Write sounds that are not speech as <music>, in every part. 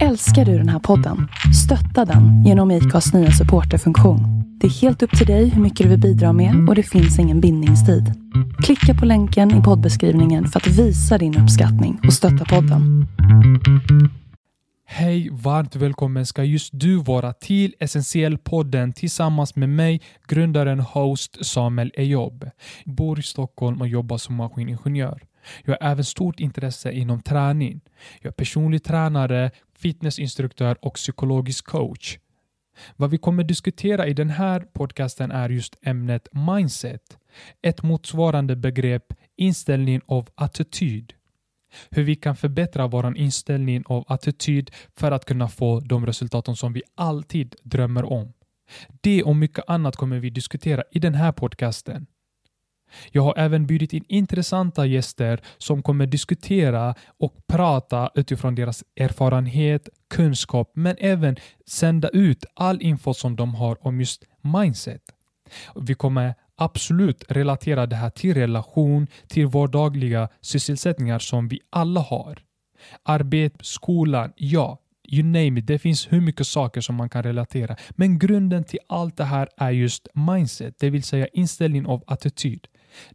Älskar du den här podden? Stötta den genom IKAs nya supporterfunktion. Det är helt upp till dig hur mycket du vill bidra med och det finns ingen bindningstid. Klicka på länken i poddbeskrivningen för att visa din uppskattning och stötta podden. Hej, varmt välkommen ska just du vara till Essentiell-podden tillsammans med mig, grundaren host Samuel Ejob. Bor i Stockholm och jobbar som maskiningenjör. Jag har även stort intresse inom träning. Jag är personlig tränare, fitnessinstruktör och psykologisk coach. Vad vi kommer diskutera i den här podcasten är just ämnet mindset. Ett motsvarande begrepp inställning av attityd. Hur vi kan förbättra vår inställning av attityd för att kunna få de resultaten som vi alltid drömmer om. Det och mycket annat kommer vi diskutera i den här podcasten. Jag har även bjudit in intressanta gäster som kommer diskutera och prata utifrån deras erfarenhet, kunskap, men även sända ut all info som de har om just mindset. Vi kommer absolut relatera det här till relation, till vardagliga sysselsättningar som vi alla har. Arbete, skolan, ja, you name it. Det finns hur mycket saker som man kan relatera. Men grunden till allt det här är just mindset, det vill säga inställning av attityd.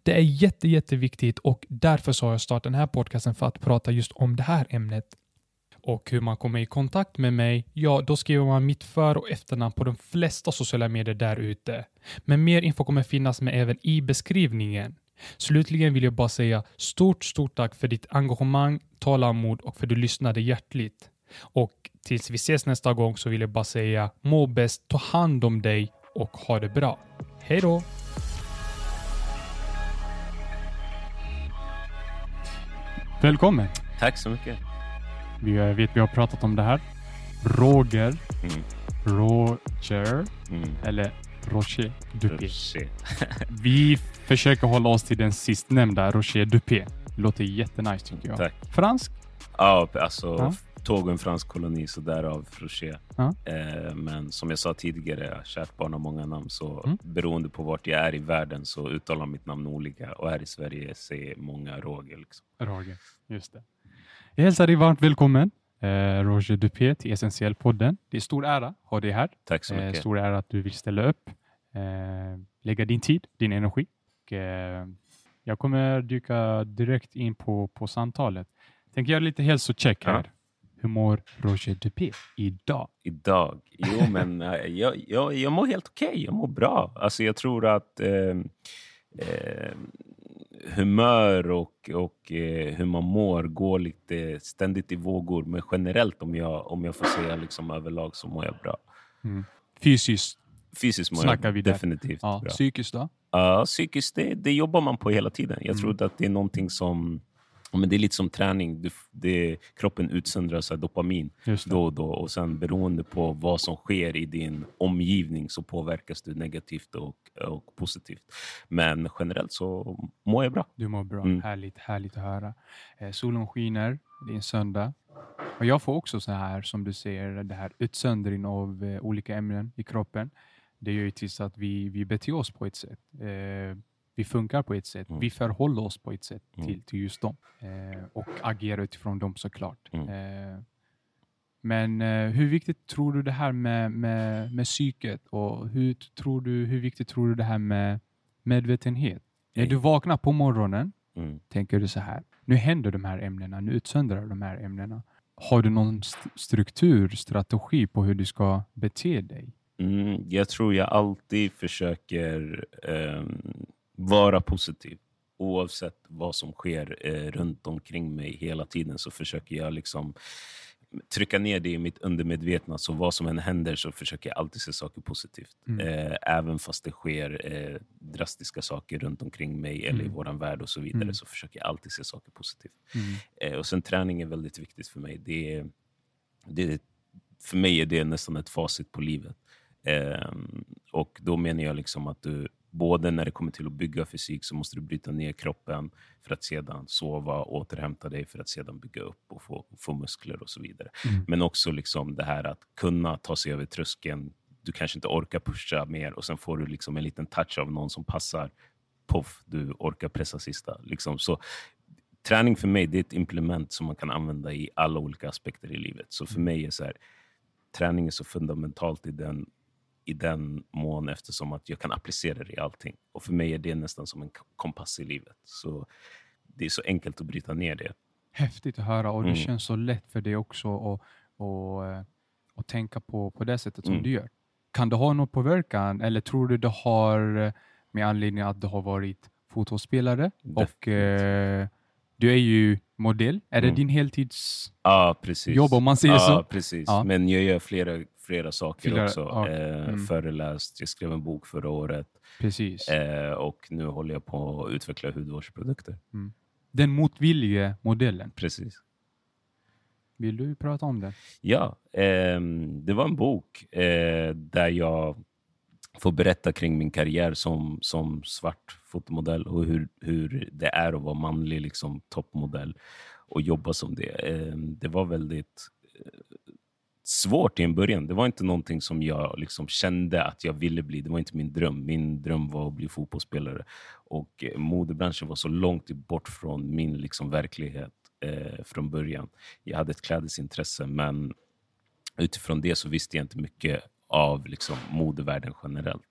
Det är jätte, jätteviktigt och därför så har jag startat den här podcasten för att prata just om det här ämnet. Och hur man kommer i kontakt med mig, ja, då skriver man mitt för och efternamn på de flesta sociala medier där ute. Men mer info kommer finnas med även i beskrivningen. Slutligen vill jag bara säga stort, stort tack för ditt engagemang, tålamod och för att du lyssnade hjärtligt. Och tills vi ses nästa gång så vill jag bara säga må bäst, ta hand om dig och ha det bra. Hej då! Välkommen! Tack så mycket. Vi har- vet vi har pratat om det här. Roger, Mm. Roger Mm. eller Rocher Dupé. Shit. <laughs> Vi försöker hålla oss till den sistnämnda, Rocher Dupé. Låter jättenice tycker jag. Tack. Fransk? Ja, alltså Ja. Tåg och en fransk koloni, så därav Rocher. Ja. Eh, men som jag sa tidigare, kärt barn har många namn, så Mm. beroende på vart jag är i världen så uttalar mitt namn olika. Och här i Sverige ser många Roger. Liksom. Roger, just det. Jag hälsar dig varmt välkommen, eh, Roger Dupé, till Essentiell-podden. Det är stor ära att ha dig här. Tack så Eh, mycket. stor ära att du vill ställa upp, eh, lägga din tid, din energi. Och, eh, jag kommer dyka direkt in på, på samtalet. Tänker göra lite hälsocheck Ja. Hur mår Roger Dupé idag? Idag? Jo, <laughs> men eh, jag, jag, jag mår helt okej. Jag mår bra. Alltså, jag tror att eh, eh, humör och, och eh, hur man mår går lite ständigt i vågor. Men generellt, om jag, om jag får säga liksom överlag, så mår jag bra. Fysiskt, Fysiskt mår Snackar jag vi definitivt ja. bra. psykiskt då? Ja, psykiskt, det, det jobbar man på hela tiden. Jag Mm. tror att det är någonting som... Men det är lite som träning. Det, det, kroppen utsöndrar så dopamin då och då. Och sen beroende på vad som sker i din omgivning så påverkas du negativt och, och positivt. Men generellt så mår jag bra. Du mår bra. Mm. Härligt, härligt att höra. Eh, solen skiner, det är en söndag. Och jag får också så här, som du ser, det här utsöndring av eh, olika ämnen i kroppen. Det gör ju tills att vi, vi beter oss på ett sätt. Eh, vi funkar på ett sätt. Mm. Vi förhåller oss på ett sätt Mm. till, till just dem. Eh, och agerar utifrån dem såklart. Mm. Eh, men eh, hur viktigt tror du det här med, med, med psyket och hur, tror du, hur viktigt tror du det här med medvetenhet? När du vaknar på morgonen Mm. tänker du så här. Nu händer de här ämnena, nu utsöndrar de här ämnena. Har du någon st- struktur, strategi på hur du ska bete dig? Mm, jag tror jag alltid försöker ehm, vara positiv. Oavsett vad som sker eh, runt omkring mig hela tiden så försöker jag liksom trycka ner det i mitt undermedvetna. Så vad som än händer så försöker jag alltid se saker positivt. Mm. Eh, även fast det sker eh, drastiska saker runt omkring mig eller i Mm. våran värld och så vidare Mm. så försöker jag alltid se saker positivt. Mm. Eh, och sen träning är väldigt viktigt för mig. Det det för mig är det nästan ett facit på livet. Ehm, och då menar jag liksom att du, både när det kommer till att bygga fysik så måste du bryta ner kroppen för att sedan sova, återhämta dig för att sedan bygga upp och få, få muskler och så vidare. Mm. Men också liksom det här att kunna ta sig över tröskeln. Du kanske inte orkar pusha mer och sen får du liksom en liten touch av någon som passar. Poff, du orkar pressa sista. Liksom. Så träning för mig det är ett implement som man kan använda i alla olika aspekter i livet. Så för Mm. mig är så här, träning är så fundamentalt i den, i den mån eftersom att jag kan applicera det i allting. Och för mig är det nästan som en kompass i livet. Så det är så enkelt att bryta ner det. Häftigt att höra och det Mm. känns så lätt för dig också att och, eh, och tänka på, på det sättet som Mm. du gör. Kan det ha någon påverkan eller tror du det har eh, med anledning att du har varit fotbollsspelare och eh, du är ju modell. Är det Mm. din heltidsjobb Ja, precis. om man säger ja, så? precis. Ja. Men jag gör flera, flera saker Flera- också. ja. Eh, Mm. Föreläst, jag skrev en bok förra året Precis. eh, och nu håller jag på att utveckla hudvårdsprodukter. Den motvillige modellen. Precis. Vill du prata om den? Ja, ehm, det var en bok eh, där jag får berätta kring min karriär som, som svart fotomodell och hur, hur det är att vara manlig liksom, toppmodell och jobba som det. Ehm, det var väldigt eh, svårt i en början. Det var inte någonting som jag liksom kände att jag ville bli. Det var inte min dröm. Min dröm var att bli fotbollsspelare. Och eh, modebranschen var så långt bort från min liksom, verklighet eh, från början. Jag hade ett klädesintresse, men utifrån det så visste jag inte mycket av liksom, modevärlden generellt.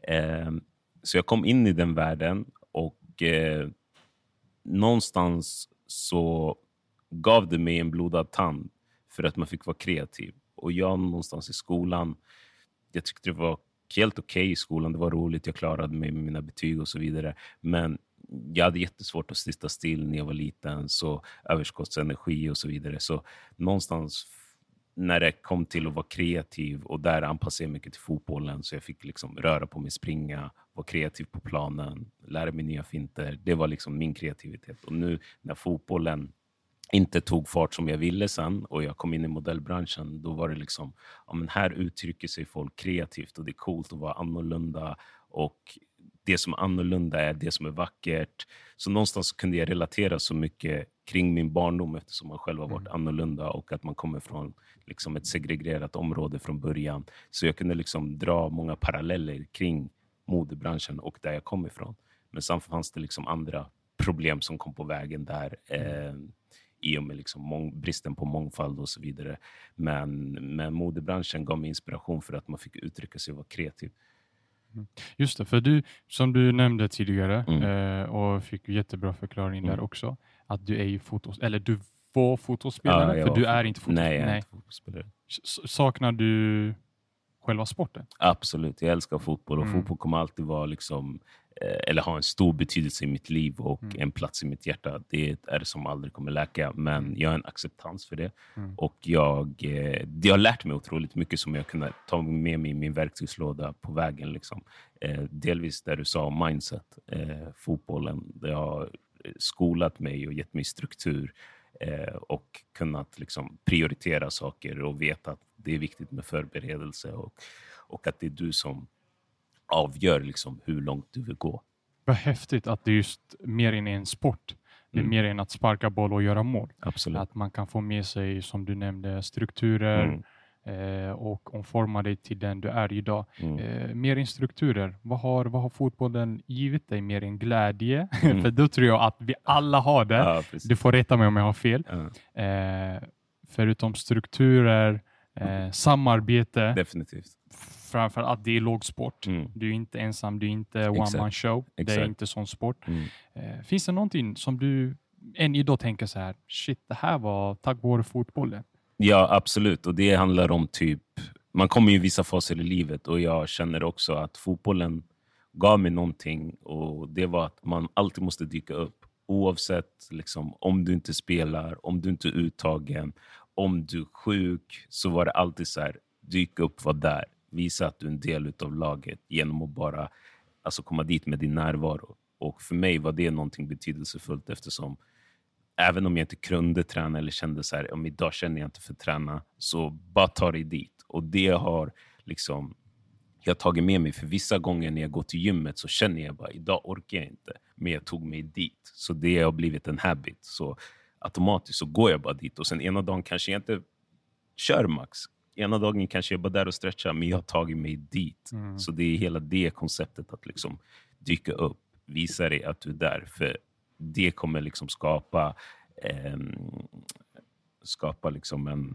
Eh, så jag kom in i den världen och eh, någonstans så gav det mig en blodad tand för att man fick vara kreativ. Och jag någonstans i skolan, jag tyckte det var helt okej i skolan. Det var roligt, jag klarade mig med mina betyg och så vidare. Men jag hade jättesvårt att sitta still när jag var liten, så överskottsenergi och så vidare. Så någonstans när det kom till att vara kreativ och där anpassade jag mycket till fotbollen, så jag fick liksom röra på mig, springa, vara kreativ på planen, lära mig nya finter. Det var liksom min kreativitet. Och nu när fotbollen inte tog fart som jag ville sen och jag kom in i modellbranschen, då var det liksom, ja, men här uttrycker sig folk kreativt och det är coolt att vara annorlunda och det som är annorlunda är det som är vackert. Så någonstans kunde jag relatera så mycket kring min barndom eftersom man själv har varit annorlunda och att man kommer från liksom ett segregerat område från början. Så jag kunde liksom dra många paralleller kring modebranschen och där jag kom ifrån. Men sen fanns det liksom andra problem som kom på vägen där. Eh, i och med liksom mång- bristen på mångfald och så vidare. Men, men modebranschen gav mig inspiration för att man fick uttrycka sig och vara kreativ. Just det, för du, som du nämnde tidigare Mm. eh, och fick jättebra förklaring där Mm. också, att du är ju fotos, eller du var fotbollsspelare, jag för du är inte fotbollsspelare. Nej, jag är inte fotbollsspelare. S- Saknar du själva sporten? Absolut, jag älskar fotboll och Mm. fotboll kommer alltid vara liksom, eh, eller ha en stor betydelse i mitt liv och Mm. en plats i mitt hjärta. Det är det som aldrig kommer läka, men jag har en acceptans för det. Mm. Och jag, eh, det har lärt mig otroligt mycket som jag kunnat ta med mig i min verktygslåda på vägen. Liksom. Eh, delvis där du sa om mindset, fotbollen. Det har skolat mig och gett mig struktur och kunnat liksom prioritera saker och veta att det är viktigt med förberedelse och, och att det är du som avgör liksom hur långt du vill gå. Vad häftigt att det är just mer än en sport. Det är Mm. mer än att sparka boll och göra mål. Absolut. Att man kan få med sig, som du nämnde, strukturer Mm. eh, och omforma dig till den du är idag. Mm. Eh, mer än strukturer. Vad har, vad har fotbollen givit dig mer än glädje? <laughs> Mm. För då tror jag att vi alla har det. Ja. Du får rätta mig om jag har fel. Ja, Eh, förutom strukturer, eh, samarbete, definitivt. framför allt det är lågsport. Mm. Du är inte ensam, du är inte one Exakt. man show. Det är Exakt. inte sån sport. Mm. Eh, finns det någonting som du än idag tänker så här, shit, det här var tack vare fotbollen? Ja, absolut. Och det handlar om typ... Man kommer ju i vissa faser i livet och jag känner också att fotbollen gav mig någonting och det var att man alltid måste dyka upp. Oavsett liksom, om du inte spelar, om du inte är uttagen, om du är sjuk, så var det alltid så här, dyk upp, var där. Visa att du är en del av laget genom att bara alltså, komma dit med din närvaro. Och för mig var det någonting betydelsefullt eftersom även om jag inte kunde träna eller kände så här, om idag känner jag inte för att träna, så bara ta dig dit. Och det har liksom jag tagit med mig. För vissa gånger när jag går till gymmet så känner jag bara, idag orkar jag inte. Men jag tog mig dit. Så det har blivit en habit. Så automatiskt så går jag bara dit. Och sen ena dagen kanske jag inte kör max. Ena dagen kanske jag bara där och stretchar, men jag har tagit mig dit. Mm. Så det är hela det konceptet att liksom dyka upp, visa dig att du är där. För det kommer liksom skapa, eh, skapa liksom en,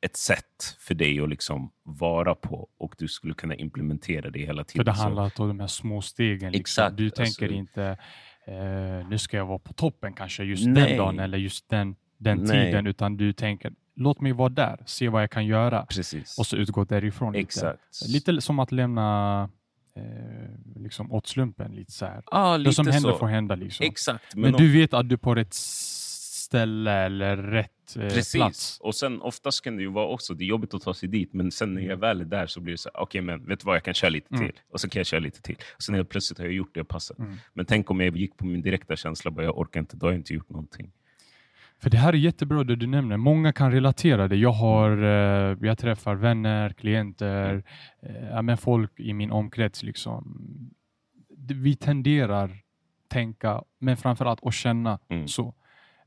ett sätt för dig att liksom vara på och du skulle kunna implementera det hela tiden. För det handlar om de här små stegen. Liksom. Exakt, Du tänker alltså- inte eh, nu ska jag vara på toppen kanske just Nej. den dagen eller just den, den Nej. tiden, utan du tänker låt mig vara där, se vad jag kan göra Precis. och så utgå därifrån. Exakt. Lite, lite som att lämna eh, liksom åt slumpen. Lite så här. Ja, Det som lite händer så. får hända. Liksom. Exakt. Men, om- du vet att du är på rätt ställe eller rätt eh, Precis. plats. Och sen oftast kan det ju vara också, det är jobbigt att ta sig dit, men sen när jag väl är där så blir det så okej men vet du vad, jag kan köra lite Mm. till. Och så kan jag köra lite till. Och sen helt plötsligt har jag gjort det jag passar. Mm. Men tänk om jag gick på min direkta känsla, bara jag orkar inte, då har jag inte gjort någonting. För det här är jättebra det du nämner. Många kan relatera det. Jag har, eh, jag träffar vänner, klienter, eh, ja, men folk i min omkrets. Liksom. Vi tenderar tänka, men framförallt att känna Mm. så.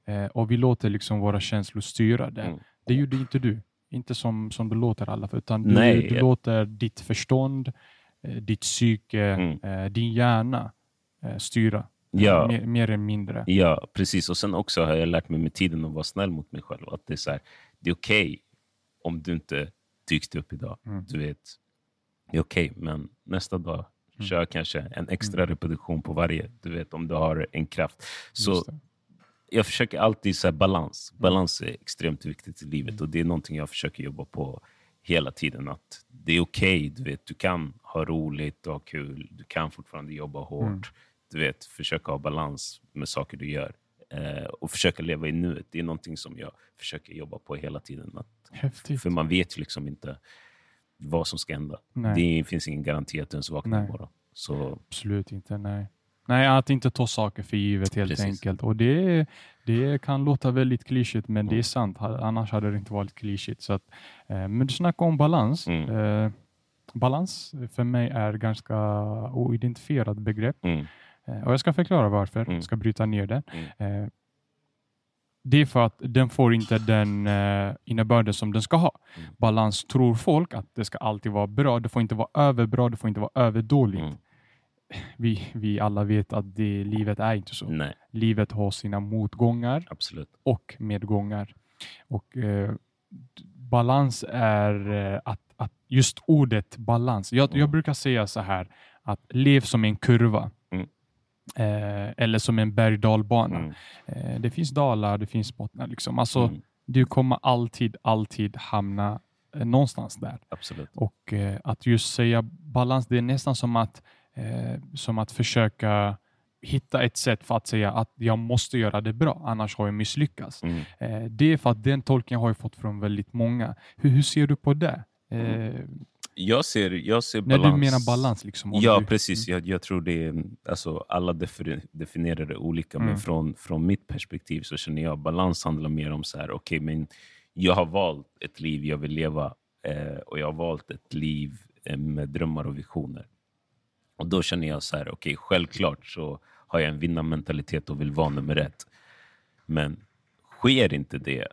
Eh, och vi låter liksom våra känslor styra det. Mm. Det gjorde inte du. Inte som, som du låter alla, utan du, Nej, du låter ditt förstånd, eh, ditt psyke, Mm. eh, din hjärna eh, styra. Ja. Mer, mer eller mindre. Ja, precis. Och sen också har jag lärt mig med tiden att vara snäll mot mig själv. Att det är, så här, det är okej om du inte dykt upp idag. Mm. Du vet, det är okej, men nästa dag Mm. kör kanske en extra repetition på varje. Du vet, om du har en kraft. Så det. Jag försöker alltid så balans. Balans är extremt viktigt i livet och det är någonting jag försöker jobba på hela tiden. Att Det är okej, du vet, du kan ha roligt och ha kul. Du kan fortfarande jobba hårt. Mm. Du vet, försöka ha balans med saker du gör. Eh, och försöka leva i nuet. Det är någonting som jag försöker jobba på hela tiden. Att, Häftigt. för man vet ju liksom inte vad som ska hända. Nej. Det finns ingen garanti att du ens vaknar imorgon. Så Absolut inte, nej. Nej, att inte ta saker för givet helt Precis. enkelt. Och det, det kan låta väldigt klyschigt, men det är Mm. sant. Annars hade det inte varit klyschigt. Så att, eh, men du snackar om balans. Mm. Eh, balans för mig är ganska oidentifierat begrepp. mm, Eh, och jag ska förklara varför. Mm. Jag ska bryta ner det. Mm. Eh, det är för att den får inte den eh, innebörden som den ska ha. Mm. Balans tror folk att det ska alltid vara bra. Det får inte vara överbra, det får inte vara överdåligt. <sighs> Vi, vi alla vet att det, livet är inte så. Nej, Livet har sina motgångar absolut. och medgångar. Och eh, balans är eh, att, att just ordet balans. Jag, jag Mm. brukar säga så här att lev som en kurva. Mm. Eh, eller som en berg. Mm. Eh, det finns dalar, det finns bottnar. Liksom. Alltså, Mm. Du kommer alltid, alltid hamna eh, någonstans där. Absolut. Och eh, att just säga balans, det är nästan som att, eh, som att försöka hitta ett sätt för att säga att jag måste göra det bra, annars har jag misslyckats. Mm. Eh, det är för att den tolkningen har jag fått från väldigt många. Hur, hur ser du på det? Eh, Jag ser, jag ser när balans. du menar balans? Liksom, om Ja, du, precis. Jag, jag tror det är, alltså, alla defi- definierar det olika, Mm. men från, från mitt perspektiv så känner jag balans handlar mer om så här, okej, men jag har valt ett liv jag vill leva eh, och jag har valt ett liv eh, med drömmar och visioner. Och då känner jag så här, okej, självklart så har jag en vinnarmentalitet och vill vara nummer ett. Men sker inte det,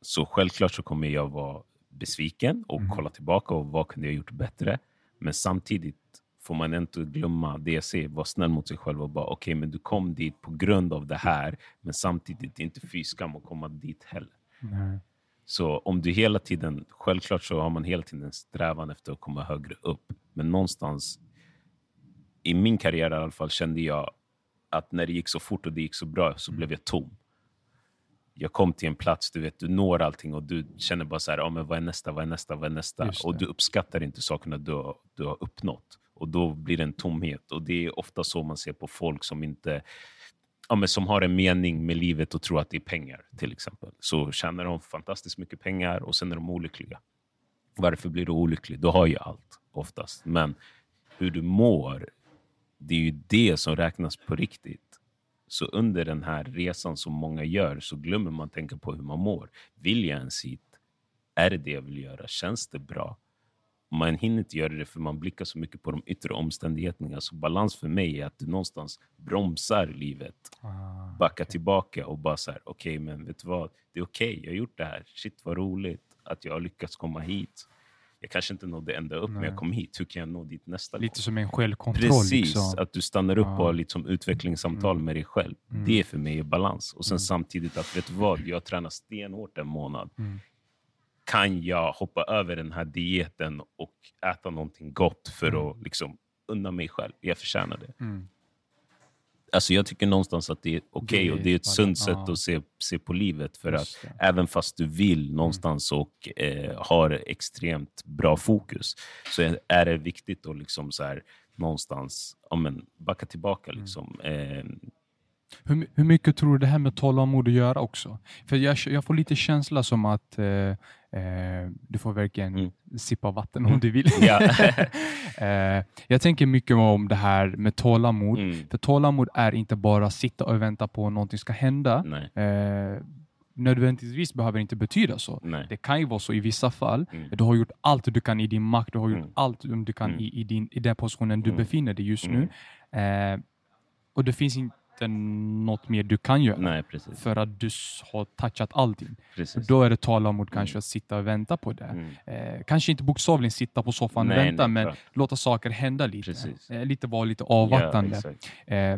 så självklart så kommer jag vara besviken och Mhm. kolla tillbaka och vad kunde jag gjort bättre. Men samtidigt får man inte glömma det jag ser, vara snäll mot sig själv och bara okej, men du kom dit på grund av det här, men samtidigt inte fy skam att komma dit heller. Nej. Så om du hela tiden, självklart så har man hela tiden en strävan efter att komma högre upp, men någonstans i min karriär i alla fall kände jag att när det gick så fort och det gick så bra så blev jag tom. Jag kom till en plats, du vet, du når allting och du känner bara så här, ah, men vad är nästa, vad är nästa, vad är nästa? Och du uppskattar inte sakerna du har, du har uppnått. Och då blir det en tomhet. Och det är ofta så man ser på folk som inte ja, men som har en mening med livet och tror att det är pengar, till exempel. Så tjänar de fantastiskt mycket pengar och sen är de olyckliga. Varför blir du olycklig? Du har ju allt, oftast. Men hur du mår, det är ju det som räknas på riktigt. Så under den här resan som många gör så glömmer man tänka på hur man mår. Vill jag ens hit? Är det det jag vill göra? Känns det bra? Man hinner inte göra det för man blickar så mycket på de yttre omständigheterna. Så balans för mig är att du någonstans bromsar livet Ah, backa tillbaka och bara så här, okej, men vet du vad? Det är okej, jag har gjort det här. Shit vad roligt att jag har lyckats komma hit. Jag kanske inte nådde ända upp, men Nej. jag kom hit. Hur kan jag nå dit nästa gång? Lite som en självkontroll. Precis, Liksom. att du stannar upp Ja. och har liksom utvecklingssamtal Mm. med dig själv. Mm. Det är för mig balans. Och sen Mm. samtidigt att, vet du vad, jag tränar stenhårt en månad. Mm. Kan jag hoppa över den här dieten och äta någonting gott för Mm. att liksom unna mig själv? Jag förtjänar det. Mm. Alltså jag tycker någonstans att det är okej Det och det är ett sunt sätt att se, se på livet. För att även fast du vill någonstans och eh, har extremt bra fokus så är- det viktigt att liksom så här, någonstans ja, men, backa tillbaka. Mm. Liksom. Eh, Hur, hur mycket tror du det här med tålamod att göra också? För jag, jag får lite känsla som att eh, du får verkligen Mm. sippa vatten Mm. om du vill. <laughs> Eh, jag tänker mycket om det här med tålamod. mm, För tålamod är inte bara sitta och vänta på att någonting ska hända. nej, Eh, nödvändigtvis behöver det inte betyda så. nej. Det kan ju vara så i vissa fall. Mm. Du har gjort allt du kan i din makt, du har gjort Mm. allt du kan Mm. i, i, din, i den positionen du Mm. befinner dig just Mm. nu. Eh, och det finns inte något mer du kan göra nej, för att du har touchat allting. precis. Då är det tålamod kanske att sitta och vänta på det. Mm, Eh, kanske inte bokstavligen sitta på soffan och Nej, vänta, nej, men klart. låta saker hända lite. Eh, lite vara lite Ja, avvaktande. exakt. Eh,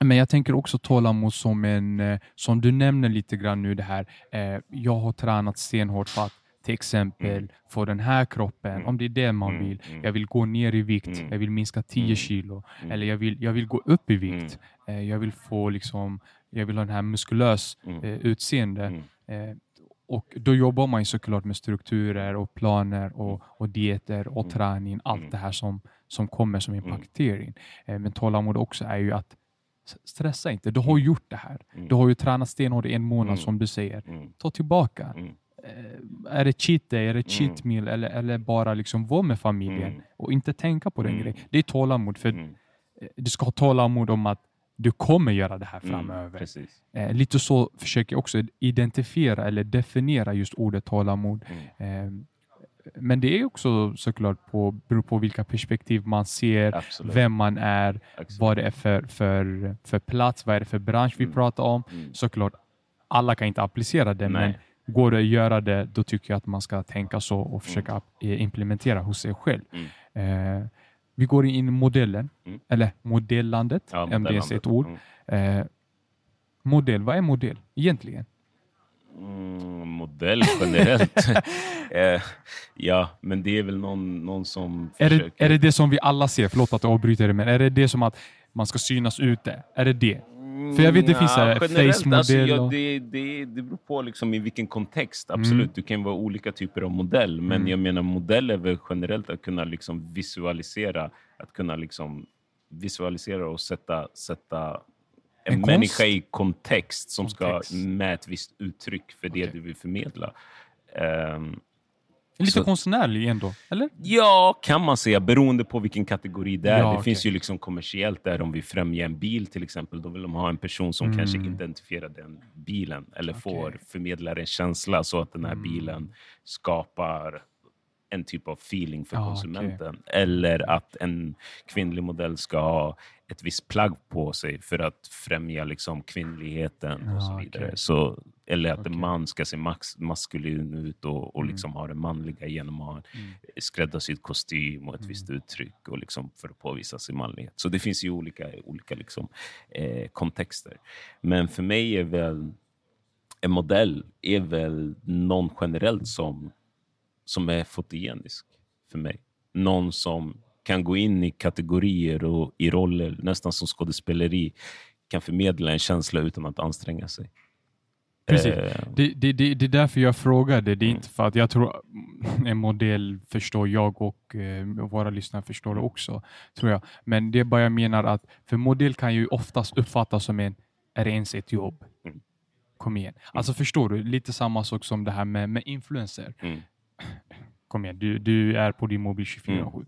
men jag tänker också tålamod som en, eh, som du nämner lite grann nu det här, eh, jag har tränat stenhårt för att till exempel Mm. få den här kroppen, Mm. om det är det man Mm, vill. mm. Jag vill gå ner i vikt, Mm. jag vill minska 10 Mm. kilo, Mm. eller jag vill, jag vill gå upp i vikt. Eh, jag vill få liksom, jag vill ha den här muskulös Mm. eh, utseende. Mm. Eh, och då jobbar man ju såklart med strukturer och planer och, och dieter och Mm. träning, allt Mm. det här som, som kommer som Mm. impactering. Eh, men tålamod också är ju att stressa inte. Du har gjort det här. Mm. Du har ju tränat stenhårt i en månad Mm. som du säger. Mm. Ta tillbaka. Mm. Eh, är det cheat day, är det cheat meal eller, eller bara liksom vara med familjen Mm. och inte tänka på den Mm. grejen. Det är tålamod. För Mm. eh, Du ska ha tålamod om att du kommer göra det här Mm. framöver. Eh, lite så försöker jag också identifiera eller definiera just ordet tålamod. Mm. Men det är också såklart på, beror på vilka perspektiv man ser, Absolut. vem man är, Absolut. vad det är för, för, för plats, vad är det för bransch vi Mm. pratar om. Mm. Såklart, alla kan inte applicera det, men Nej. Går det att göra det, då tycker jag att man ska tänka så och försöka eh, implementera hos sig själv. Mm. Eh, vi går in i modellen, Mm. eller modellandet, Ja, om det ens är ett modellandet. ord. Mm. Eh, modell, vad är modell egentligen? Mm, modell generellt. <laughs> eh, ja, men det är väl någon, någon som Är det, försöker... är det det som vi alla ser? Förlåt att jag avbryter det, men är det det som att man ska synas ute? Är det det? För jag vet det finns generellt, face-modell Alltså, ja, det, det, det beror på liksom i vilken kontext. Absolut, det kan vara olika typer av modell. Men Mm. jag menar modell är väl generelellt att kunna liksom visualisera. Att kunna liksom visualisera och sätta, sätta en, En människa i kontext som Kontext. ska med ett visst uttryck för det Okej. du vill förmedla. Ehm, Lite Så- konstnärlig ändå, eller? Ja, kan man säga, beroende på vilken kategori det är. Ja, det okej. finns ju liksom kommersiellt där om vi främjar en bil till exempel, då vill de ha en person som kanske Mm. identifierar den bilen eller Okej. får förmedlar en känsla så att den här Mm. bilen skapar en typ av feeling för Ja, konsumenten. Eller att en kvinnlig modell ska ha ett visst plagg på sig för att främja liksom kvinnligheten och så vidare. okej. Så, eller att Okej. en man ska se max, maskulin ut och, och Mm. liksom ha det manliga genom att ha en Mm. skräddarsydd kostym och ett visst uttryck och liksom för att påvisa sin manlighet. Så det finns ju olika, olika liksom, eh, kontexter. Men för mig är väl en modell är väl någon generellt som, som är fotogenisk för mig. Någon som kan gå in i kategorier och i roller, nästan som skådespeleri, kan förmedla en känsla utan att anstränga sig. Precis. Eh, Det, det, det, det är därför jag frågade. Det är Mm. inte för att jag tror <clears throat> en modell förstår jag och eh, våra lyssnare förstår det Mm. också. tror jag. Men det är bara jag menar att för modell kan ju oftast uppfattas som en, är det ens ett jobb? Mm. Kom igen. Alltså förstår du? Lite samma sak som det här med, med influencer. mm, <clears throat> Kom igen, du, du är på din mobil 24 Mm.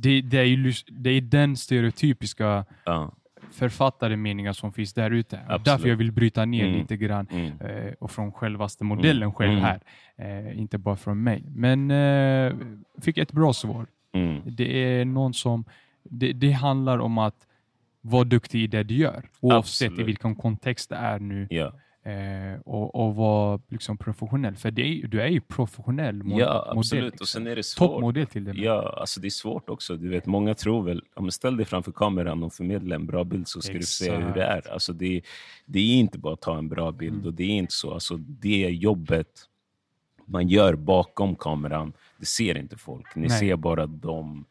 Det, det, är ju, det är den stereotypiska ja, författade meningar som finns där ute. Därför jag vill bryta ner Mm. lite grann mm, eh, och från självaste modellen Mm. själv Mm. här. Eh, inte bara från mig. Men eh, fick ett bra svar. mm, Det är någon som... Det, det handlar om att vara duktig i det du gör. Oavsett i Absolut. vilken kontext det är nu. ja. Eh, och, och vara liksom professionell. För det är, du är ju professionell mo Ja, modell. absolut. liksom. Och sen är det svårt. Toppmodell till det. med. Ja, alltså det är svårt också. Du vet, många tror väl, ja, men ställ dig framför kameran och förmedla en bra bild så ska du se hur det är. Alltså det, det är inte bara att ta en bra bild Mm. och det är inte så. Alltså det jobbet man gör bakom kameran, det ser inte folk. Ni Nej. ser bara de,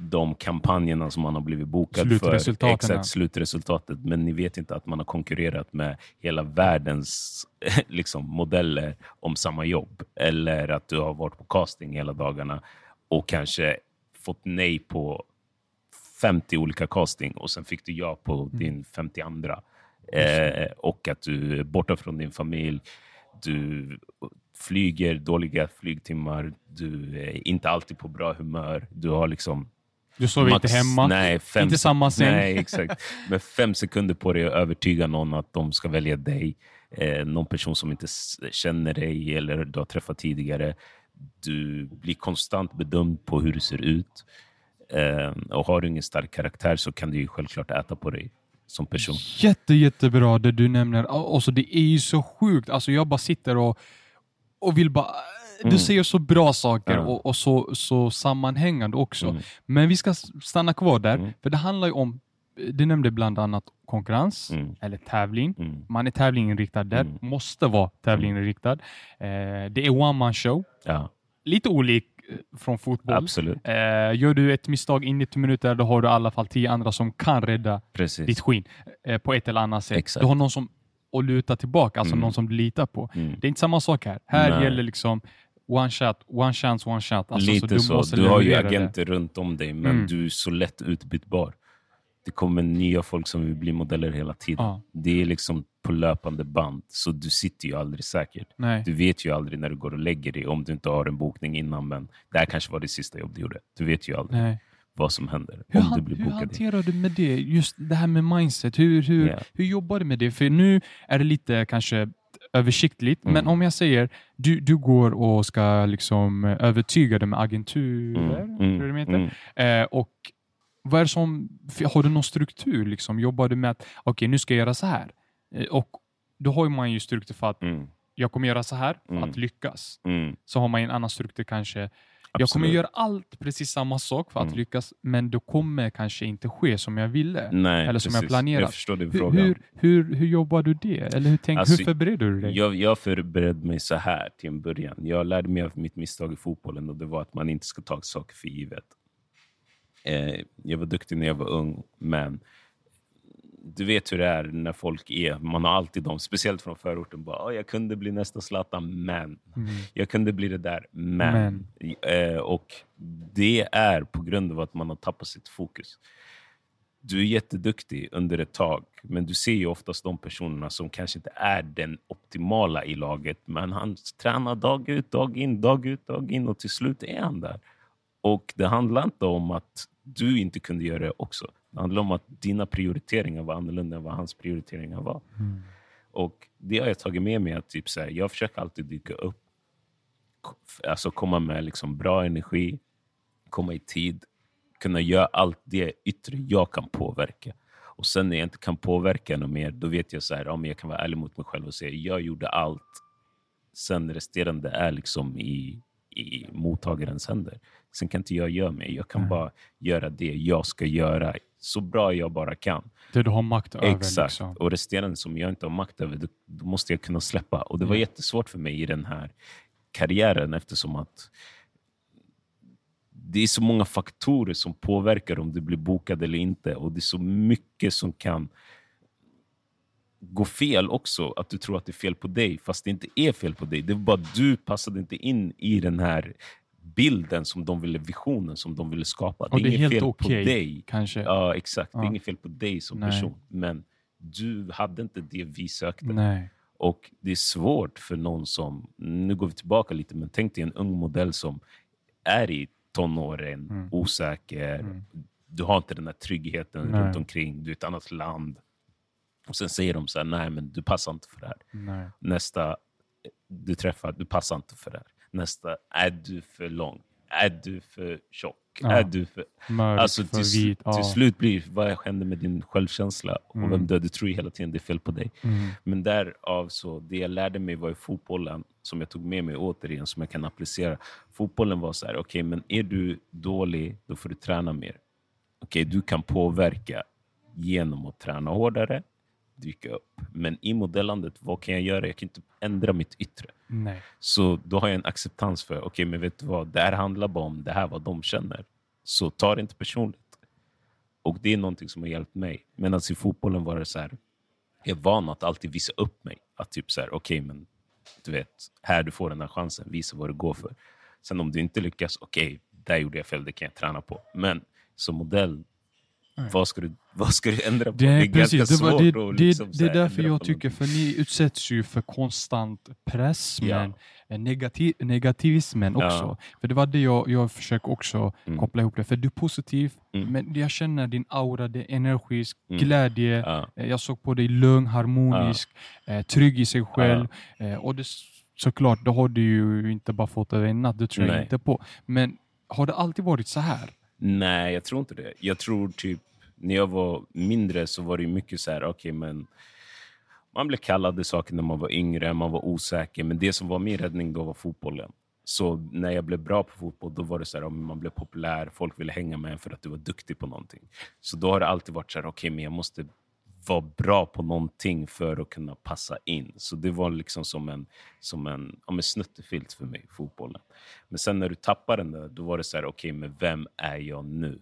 de kampanjerna som man har blivit bokad för. Exakt, slutresultatet. Men ni vet inte att man har konkurrerat med hela världens <laughs> liksom, modeller om samma jobb. Eller att du har varit på casting hela dagarna och kanske fått nej på 50 olika casting och sen fick du ja på Mm. din 52. Eh, och att du är borta från din familj. Du flyger dåliga flygtimmar. Du är inte alltid på bra humör. Du har liksom Du inte max- hemma, Nej, fem inte samma säng. Nej, exakt. Men fem sekunder på dig att övertyga någon att de ska välja dig. Eh, någon person som inte känner dig eller du har träffat tidigare. Du blir konstant bedömd på hur du ser ut. Eh, och har du ingen stark karaktär så kan ju självklart äta på dig som person. Jätte, jättebra det du nämner. Alltså, det är ju så sjukt. Alltså, jag bara sitter och, och vill bara... Du Mm. säger så bra saker Ja. och, och så, så sammanhängande också. Mm. Men vi ska stanna kvar där, Mm. för det handlar ju om, du nämnde bland annat konkurrens Mm. eller tävling. Mm. Man är tävlinginriktad där, måste vara tävlinginriktad. Eh, det är one man show, Ja, lite olik eh, från fotboll. absolut. Eh, gör du ett misstag i 90 minuter, då har du i alla fall 10 andra som kan rädda Precis. ditt skinn eh, på ett eller annat sätt. Exakt. Du har någon som att luta tillbaka, alltså Mm. någon som du litar på. Mm. Det är inte samma sak här. Här Nej. gäller liksom one shot, one chance, one shot. Alltså, Lite du så. Du har ju leverera det. agenter runt om dig, men Mm. du är så lätt utbytbar. Det kommer nya folk som vill bli modeller hela tiden. Ja. Det är liksom på löpande band, så du sitter ju aldrig säkert. Nej. Du vet ju aldrig när du går och lägger dig, om du inte har en bokning innan, men det här kanske var det sista jobb du gjorde. Du vet ju aldrig Nej. vad som händer Hur, om du blir hur bokad. hanterar du med det? Just det här med mindset. Hur, hur, Ja. hur jobbar du med det? För nu är det lite kanske översiktligt, Mm. men om jag säger du, du går och ska liksom eh, övertyga dig med agenturer, Mm, mm, mm. Eh, och vad är som, har du någon struktur? Liksom? Jobbar du med att okej, nu ska jag göra så här? Eh, och då har man ju struktur för att Mm, jag kommer göra så här för att lyckas. mm. Så har man en annan struktur kanske. Jag kommer Absolut. göra allt precis samma sak för att Mm. lyckas, men det kommer kanske inte ske som jag ville. Nej, Eller som jag precis. planerat. Jag förstår din Hur, fråga. hur, hur, hur jobbar du det? Eller hur, tänk, Alltså, hur förbereder du dig? Jag, jag förberedde mig så här till en början. Jag lärde mig av mitt misstag i fotbollen och det var att man inte ska ta saker för givet. Eh, jag var duktig när jag var ung, men du vet hur det är när folk är. Man har alltid dem, speciellt från förorten. Bara, "Åh, jag kunde bli nästa Zlatan, men. Mm. Jag kunde bli det där, men. Eh, och det är på grund av att man har tappat sitt fokus. Du är jätteduktig under ett tag, men du ser ju oftast de personerna som kanske inte är den optimala i laget, men han tränar dag ut, dag in, dag ut, dag in och till slut är han där. Och det handlar inte om att du inte kunde göra det också. Det handlar om att dina prioriteringar var annorlunda än vad hans prioriteringar var. Mm. Och det har jag tagit med mig. Att typ så här, jag försöker alltid dyka upp. Alltså komma med liksom bra energi, komma i tid, kunna göra allt det yttre jag kan påverka. Och sen när jag inte kan påverka något mer, då vet jag så här, men jag kan vara ärlig mot mig själv och säga jag gjorde allt. Sen resterande är liksom i, i mottagarens händer. Sen kan inte jag göra mig. Jag kan Nej. bara göra det jag ska göra så bra jag bara kan. Det du har makt över. Exakt. Liksom. Och resterande som jag inte har makt över, då, måste jag kunna släppa. Och det var jättesvårt för mig i den här karriären eftersom att det är så många faktorer som påverkar om du blir bokad eller inte. Och det är så mycket som kan gå fel också. Att du tror att det är fel på dig, fast det inte är fel på dig. Det är bara att du passade inte in i den här bilden som de ville, visionen som de ville skapa. Och det är inget helt fel okej, på dig. Kanske. Ja, exakt. Det är Ja. inget fel på dig som Nej. person. Men du hade inte det vi sökte. Nej. Och det är svårt för någon som, nu går vi tillbaka lite, men tänk dig en ung modell som är i tonåren, Mm. osäker. Mm. Du har inte den här tryggheten Nej. runt omkring. Du är i ett annat land. Och sen säger de så här, nej men du passar inte för det här. Nej. Nästa du träffar, du passar inte för det här. Nästa, är du för lång? Är du för tjock? Ja. Är du för, Mörk, alltså, för till, vit. Ja. till slut blir vad händer med din självkänsla och Mm. vem du är. Du tror hela tiden det är fel på dig. Mm. Men därav så, det jag lärde mig var i fotbollen, som jag tog med mig återigen, som jag kan applicera. Fotbollen var så här, okej, men är du dålig, då får du träna mer. Okej, du kan påverka genom att träna hårdare, dyka upp. Men i modellandet, vad kan jag göra? Jag kan inte ändra mitt yttre. Nej. Så då har jag en acceptans för, okej, men vet du vad? Det här handlar bara om det här, vad de känner. Så ta det inte personligt. Och det är någonting som har hjälpt mig. Medan i fotbollen var det så här, jag är van att alltid visa upp mig. Att typ så här, okej, men du vet, här du får den här chansen, visa vad du går för. Sen om du inte lyckas, okej, där gjorde jag fel, det kan jag träna på. Men som modell, Nej. vad ska, du, vad ska du ändra på? Det är, precis, ganska det, var, svårt det, att det, liksom så det är därför jag tycker, för ni utsätts ju för konstant press, Ja. men negativ, negativismen Ja. också. För det var det jag, jag försöker också Mm. koppla ihop det. För du är positiv, Mm. men jag känner din aura, det är energisk, Mm. glädje. Ja, Eh, Jag såg på dig lugn, harmonisk, eh, trygg i sig själv. Eh, och det, såklart, det har du ju inte bara fått över en natt, det tror jag Nej. inte på. Men har det alltid varit så här? Nej, jag tror inte det. Jag tror typ, när jag var mindre så var det mycket så här, okay, men man blev kallad i saker när man var yngre, man var osäker, men det som var min räddning då var fotbollen. Så när jag blev bra på fotboll, då var det så här, man blev populär, folk ville hänga med en för att du var duktig på någonting. Så då har det alltid varit så här, okej men jag måste vara bra på någonting för att kunna passa in. Så det var liksom som en, som en, ja, en snuttefilt för mig, fotbollen. Men sen när du tappar den där, då var det så här, okej, men vem är jag nu?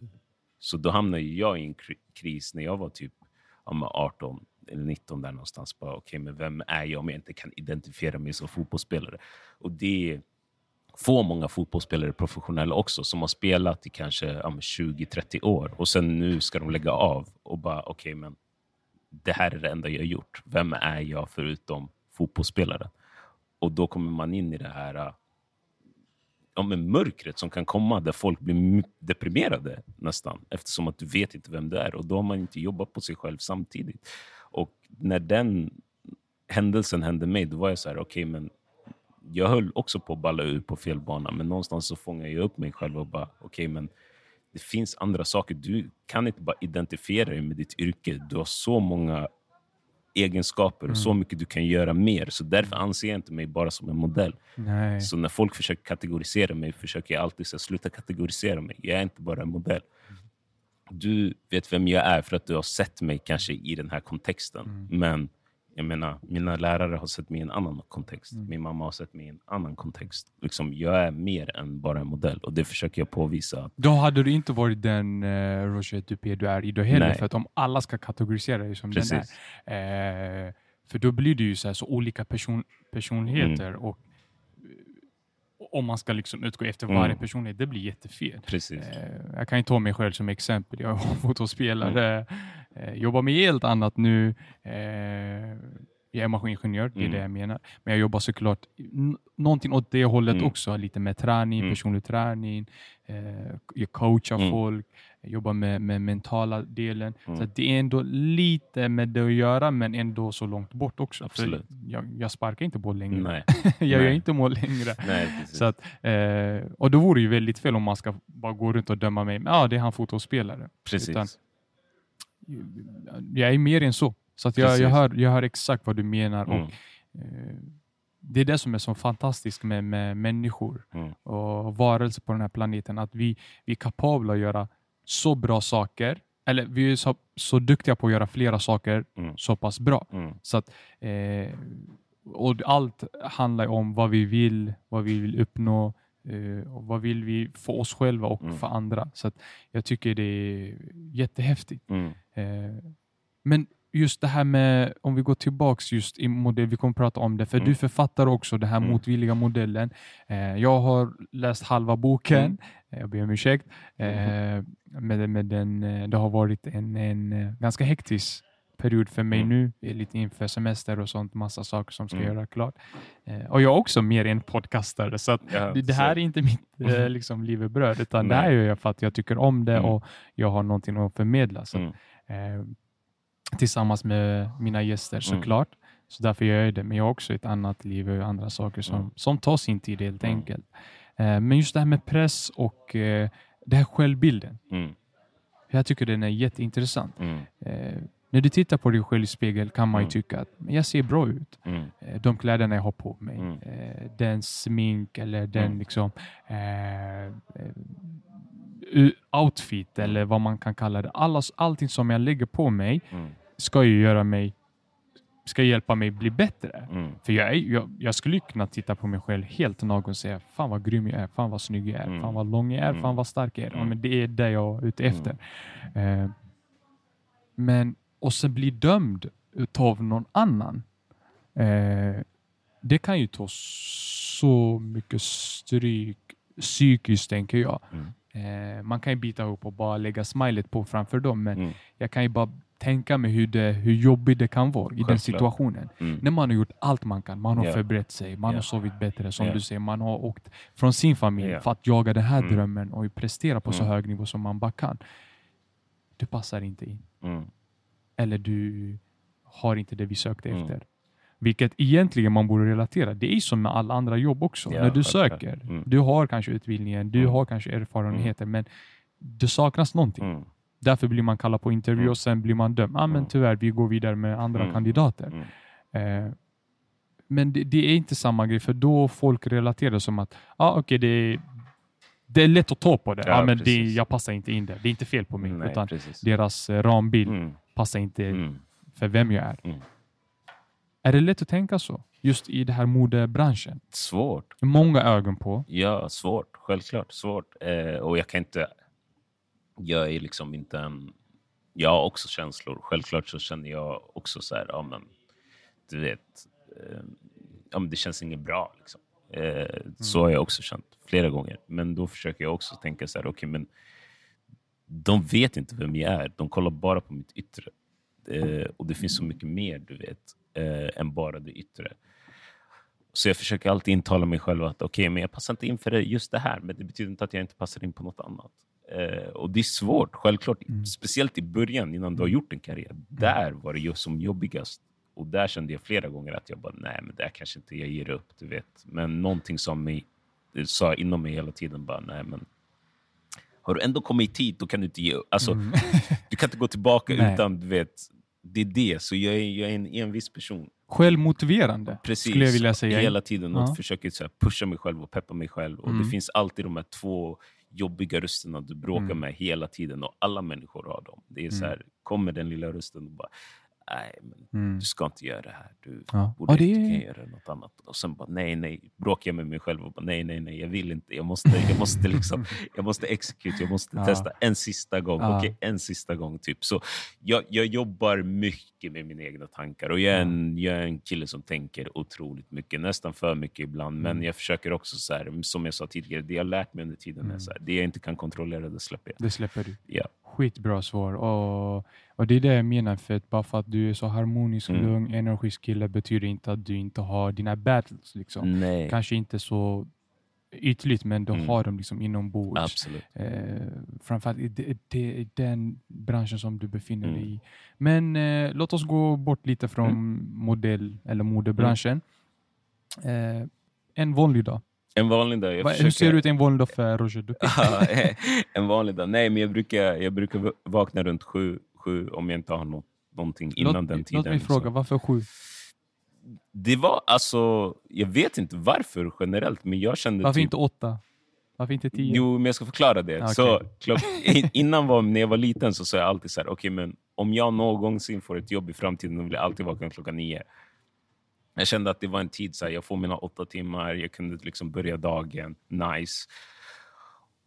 Så då hamnade jag i en kris när jag var typ 18 eller 19 där någonstans. Bara, okay, men vem är jag om jag inte kan identifiera mig som fotbollsspelare? Och det får många fotbollsspelare professionella också som har spelat i kanske ja, 20-30 år och sen nu ska de lägga av och bara okej, men det här är det enda jag har gjort. Vem är jag förutom fotbollsspelaren? Och då kommer man in i det här äh, ja, men mörkret som kan komma där folk blir deprimerade nästan eftersom att du vet inte vem du är och då har man inte jobbat på sig själv samtidigt. Och när den händelsen hände mig, då var jag så här, okej, men jag höll också på att balla ur på fel bana, men någonstans så fångade jag upp mig själv och bara, okej, men det finns andra saker. Du kan inte bara identifiera dig med ditt yrke. Du har så många egenskaper och så mycket du kan göra mer. Så därför anser jag inte mig bara som en modell. Nej. Så när folk försöker kategorisera mig försöker jag alltid säga sluta kategorisera mig. Jag är inte bara en modell. Du vet vem jag är för att du har sett mig kanske i den här kontexten. Men jag menar, mina lärare har sett mig i en annan kontext. Min mamma har sett mig i en annan kontext. Liksom, jag är mer än bara en modell och det försöker jag påvisa. att- Då hade du inte varit den uh, Roger Dupé du är idag heller. Nej. För att om alla ska kategorisera dig som Precis. den är. Eh, för då blir det ju så, här, så olika person, personligheter. Mm. Och eh, om man ska liksom utgå efter Mm. varje personlighet, det blir jättefel. Precis. Eh, jag kan ju ta mig själv som exempel. Jag är <laughs> fotbollsspelare, Mm. eh, jobbar med helt annat nu. Eh, jag är maskiningenjör, det är Mm. det jag menar. Men jag jobbar såklart någonting åt det hållet Mm. också. Lite med träning, Mm. personlig träning. Jag coachar Mm. folk, jobbar med, med mentala delen. Mm. Så det är ändå lite med det att göra, men ändå så långt bort också. Absolut. För jag, jag sparkar inte boll längre. Nej. <laughs> jag gör Nej. inte mål längre. Nej. Så att, eh, och då vore ju väldigt fel om man ska bara gå runt och döma mig. Ja, ah, det är han fotbollsspelare. precis. utan- Jag är mer än så. Så att jag, Precis. jag, hör, jag hör exakt vad du menar. Mm. Och, eh, det är det som är så fantastiskt med, med människor Mm. och varelser på den här planeten. Att vi, vi är kapabla att göra så bra saker. Eller vi är så, så duktiga på att göra flera saker Mm. så pass bra. Mm. Så att, eh, och allt handlar om vad vi vill, vad vi vill uppnå eh, och vad vill vi för oss själva och Mm. för andra. Så att jag tycker det är jättehäftigt. Mm. Eh, men just det här med, om vi går tillbaks just i modell, vi kommer prata om det, för Mm. du författar också den här Mm. motvilliga modellen. Eh, jag har läst halva boken, Mm. Eh, jag ber om ursäkt. Eh, med, med den, eh, det har varit en, en eh, ganska hektisk period för mig Mm. nu, lite inför semester och sånt, massa saker som ska Mm. göra klart. Eh, och jag är också mer en podcastare, så Ja, det, det här så- är inte mitt eh, liksom, levebröd, utan det Nej. här gör jag för att jag tycker om det Mm. och jag har någonting att förmedla. Så, Mm. Tillsammans med mina gäster Mm. såklart. Så därför gör jag det. Men jag har också ett annat liv och andra saker som, Mm. som tar sin tid helt Mm. enkelt. Eh, men just det här med press och eh, det här självbilden. Mm. Jag tycker den är jätteintressant. Mm. Eh, när du tittar på dig själv i spegel kan man ju Mm. tycka att jag ser bra ut. Mm. Eh, de kläderna jag har på mig. Mm. Eh, den smink eller den Mm. liksom outfit Mm. eller vad man kan kalla det. Allas, allting som jag lägger på mig Mm. Ska ju göra mig ska hjälpa mig bli bättre. Mm. För jag, är, jag, jag skulle kunna titta på mig själv helt naken och säga fan vad grym jag är, fan vad snygg jag är, Mm. fan vad lång jag är, Mm. fan vad stark jag är. Ja, Mm. men det är det jag är ute efter. Eh, men och sen bli dömd utav någon annan. Eh, det kan ju ta så mycket stryk psykiskt tänker jag. Mm. Eh, man kan ju bita ihop och bara lägga smilet på framför dem, men Mm. jag kan ju bara tänka mig hur, det, hur jobbigt det kan vara i den Självklart. situationen. Mm. När man har gjort allt man kan. Man har Ja. förberett sig, man Ja. har sovit bättre som Ja. du säger. Man har åkt från sin familj Ja. för att jaga den här Mm. drömmen och prestera på så Mm. hög nivå som man bara kan. Du passar inte in. Mm. Eller du har inte det vi sökte Mm. efter. Vilket egentligen man borde relatera. Det är som med alla andra jobb också. När du söker, Mm. du har kanske utbildningen, du har kanske erfarenheter, men det saknas någonting. Därför blir man kallad på intervju Mm. och sen blir man dömd. Ah, men Mm. tyvärr, vi går vidare med andra Mm. kandidater. Mm. Eh, men det, det är inte samma grej, för då folk relaterar som att ah, okay, det, är, det är lätt att ta på det. Ja, ah, men det jag passar inte in där. Det är inte fel på mig, Nej, utan precis. deras eh, rambild Mm. passar inte för vem jag är. Är det lätt att tänka så? Just i den här modebranschen. Svårt. Många ögon på. Ja, svårt. Självklart svårt. Eh, och jag kan inte... Jag är liksom inte en... Jag har också känslor. Självklart så känner jag också så här, ja men, du vet, eh, ja, men det känns inget bra. Liksom. Eh, Så har jag också känt flera gånger. Men då försöker jag också tänka så här, okej men de vet inte vem jag är. De kollar bara på mitt yttre. Eh, och det finns så mycket mer, du vet, eh, än bara det yttre. Så jag försöker alltid intala mig själv att okej, men jag passar inte in för just det här, men det betyder inte att jag inte passar in på något annat. Eh, och det är svårt, självklart. Speciellt i början, innan du har gjort en karriär. Där var det just som jobbigast. Och där kände jag flera gånger att jag bara, nej, men det här kanske inte jag ger upp, du vet. Men någonting som mig, det sa inom mig hela tiden bara, nej, men har du ändå kommit tid, då kan du inte ge upp. Alltså, Du kan inte gå tillbaka <laughs> Nej. utan, du vet, det är det. Så jag är, jag är en envis person. Självmotiverande, Precis. skulle jag vilja säga. Hela tiden och Ja. försöker så här, pusha mig själv och peppa mig själv. Och Mm. Det finns alltid de här två jobbiga rösterna du bråkar Mm. med hela tiden. Och alla människor har dem. Det är så här, kommer den lilla rösten och bara Nej, men Mm. du ska inte göra det här. Du Ja. borde Och det inte är- göra något annat. Och sen bara nej, nej. Bråkar jag med mig själv och bara nej, nej, nej. Jag vill inte. Jag måste, jag måste, <laughs> liksom, jag måste execute. Jag måste Ja. testa en sista gång. Ja. Okej, en sista gång. typ. Så jag, jag jobbar mycket med mina egna tankar. Och jag är, en, jag är en kille som tänker otroligt mycket. Nästan för mycket ibland. Men Mm. jag försöker också, så här, som jag sa tidigare, det jag har lärt mig under tiden är Mm. så här, det jag inte kan kontrollera, det släpper jag. Det släpper du. Ja. Skitbra svar. Och, och det är det jag menar, för att bara för att du är så harmonisk, Mm. lugn, energisk kille betyder inte att du inte har dina battles. Liksom. Nej, Kanske inte så ytligt, men du Mm. har dem liksom inombords. absolut. Eh, framförallt i, det, det, i den branschen som du befinner dig Mm. i. Men eh, låt oss gå bort lite från Mm. modell eller modebranschen. Eh, en vanlig dag. En vanlig dag. Va, Hur försöker- ser ut en vanlig dag för Roger <laughs> en vanlig dag. Nej, men jag brukar, jag brukar vakna runt sju, sju om jag inte har något, någonting innan låt, den tiden. Låt mig fråga, Så. varför sju? Det var alltså, jag vet inte varför generellt, men jag kände Varför typ... inte åtta? Varför inte tio? Jo, men jag ska förklara det. Okej. Så, klock, in- innan var, när jag var liten så sa jag alltid så här, okej, men om jag någonsin får ett jobb i framtiden, vill jag alltid vakna klockan nio. Jag kände att det var en tid, så här, jag får mina åtta timmar, jag kunde liksom börja dagen, nice.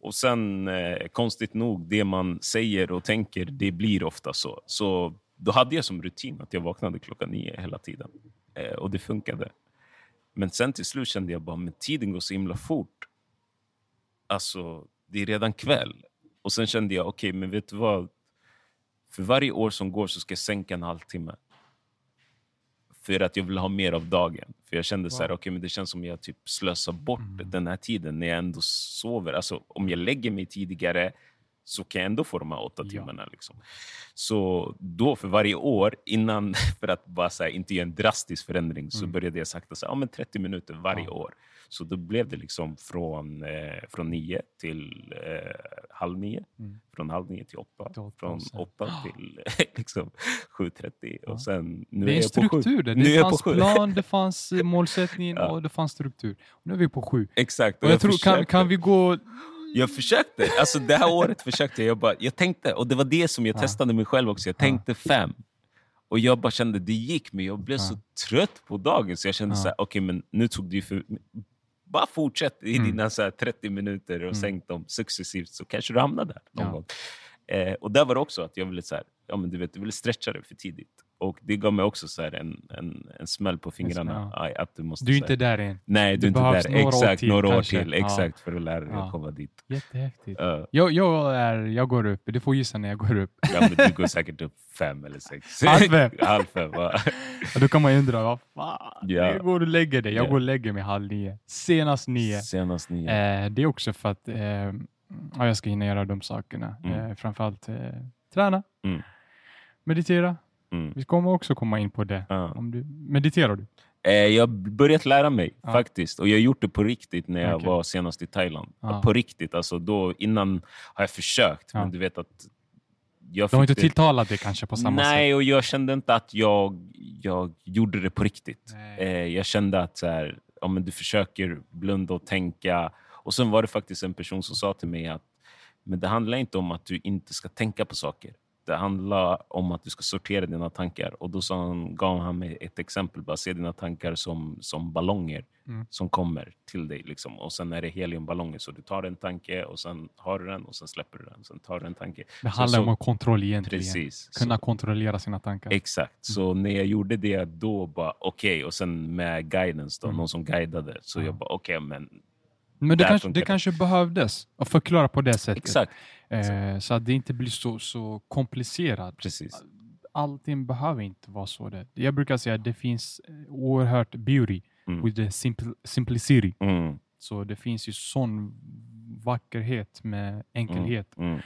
Och sen, eh, konstigt nog, det man säger och tänker, det blir ofta så. Så då hade jag som rutin att jag vaknade klockan nio hela tiden. Eh, och det funkade. Men sen till slut kände jag bara, men tiden går så himla fort. Alltså, det är redan kväll. Och sen kände jag, okej, men vet du vad? För varje år som går så ska jag sänka en halvtimme. För att jag vill ha mer av dagen. För jag kände så här, Wow. okej, men det känns som jag typ slösar bort Mm. den här tiden när jag ändå sover. Alltså, om jag lägger mig tidigare, så kan jag ändå få de här åtta Ja. timmarna. Liksom. Så då för varje år, innan, <laughs> för att bara så här, inte göra en drastisk förändring, så Mm. började jag sakta säga ja, men 30 minuter varje Ja. år. Så då blev det liksom från, eh, från nio till eh, halv nio. Mm. Från halv nio till åtta. Åtta från sen- åtta <gasps> till <laughs> liksom, 7.30. Ja. Och sen, nu Det är en jag struktur. Det, Nu är det jag fanns plan, det <laughs> fanns målsättning Ja. och det fanns struktur. Nu är vi på sju. Exakt. Och jag tror, kan, kan vi gå... Jag försökte. Alltså det här året försökte jag. Jag, bara, jag tänkte, och det var det som jag Ja. testade mig själv också. Jag Ja. tänkte fem. Och jag bara kände det gick, men jag blev så trött på dagen. Så jag kände så här, okej men nu tog det ju för... Bara fortsätt i Mm. dina så här 30 minuter och Mm. sänk dem successivt så kanske du hamnar där någon gång. Eh, och där var det också att jag ville, så här, ja, men du vet, jag ville stretcha det för tidigt. Och det gav mig också så en, en, en smäll på fingrarna. Ja. Aj, att du måste, Du är inte där än. Nej, du det är inte där. några år Exakt, till, några år kanske. till. Ja. Exakt, för att lära dig Ja. att komma dit. Jättehäftigt. Ja. Jag, jag, är, jag går upp. Du får gissa när jag går upp. Ja, men du går säkert upp fem eller sex. <laughs> Halv fem. <laughs> Halv fem, då kan man undra, vad fan? Ja. Jag går och lägger dig. Jag Ja. går och lägger mig halv nio. Senast nio. Senast nio. Eh, det är också för att eh, ja, jag ska hinna göra de sakerna. Mm. Eh, framförallt eh, träna, Mm. meditera. Mm. Vi kommer också komma in på det. Ja. Om du, mediterar du? Eh, jag har börjat lära mig Ja. faktiskt. Och jag har gjort det på riktigt när jag Okej. var senast i Thailand. Ja. På riktigt. Alltså då, innan har jag försökt, men du vet att... Jag De har inte tilltalat dig kanske på samma Nej, sätt? och jag kände inte att jag, jag gjorde det på riktigt. Nej. Eh, jag kände att så här, ja, men du försöker blunda och tänka. Och sen var det faktiskt en person som sa till mig att men det handlar inte om att du inte ska tänka på saker. Det handlar om att du ska sortera dina tankar. Och då sa han, gav han mig ett exempel. Bara se dina tankar som, som ballonger Mm. som kommer till dig. Liksom. Och sen är det heliumballonger. Så du tar en tanke och sen har du den och sen släpper du den. Sen tar du en tanke. Det handlar så- om kontroll egentligen. Precis. Kunna Så- kontrollera sina tankar. Exakt. Så när jag gjorde det, då bara okej. Och sen med guidance, då, Mm. någon som guidade. Så Ja. jag bara okej, men Men det kanske, det. kanske behövdes att förklara på det sättet. exakt. Eh, så att det inte blir så, så komplicerat. Precis. Allting behöver inte vara så. Det. Jag brukar säga att det finns eh, oerhört beauty Mm. with the simple, simplicity. Mm. Så det finns ju sån vackerhet med enkelhet. Mm.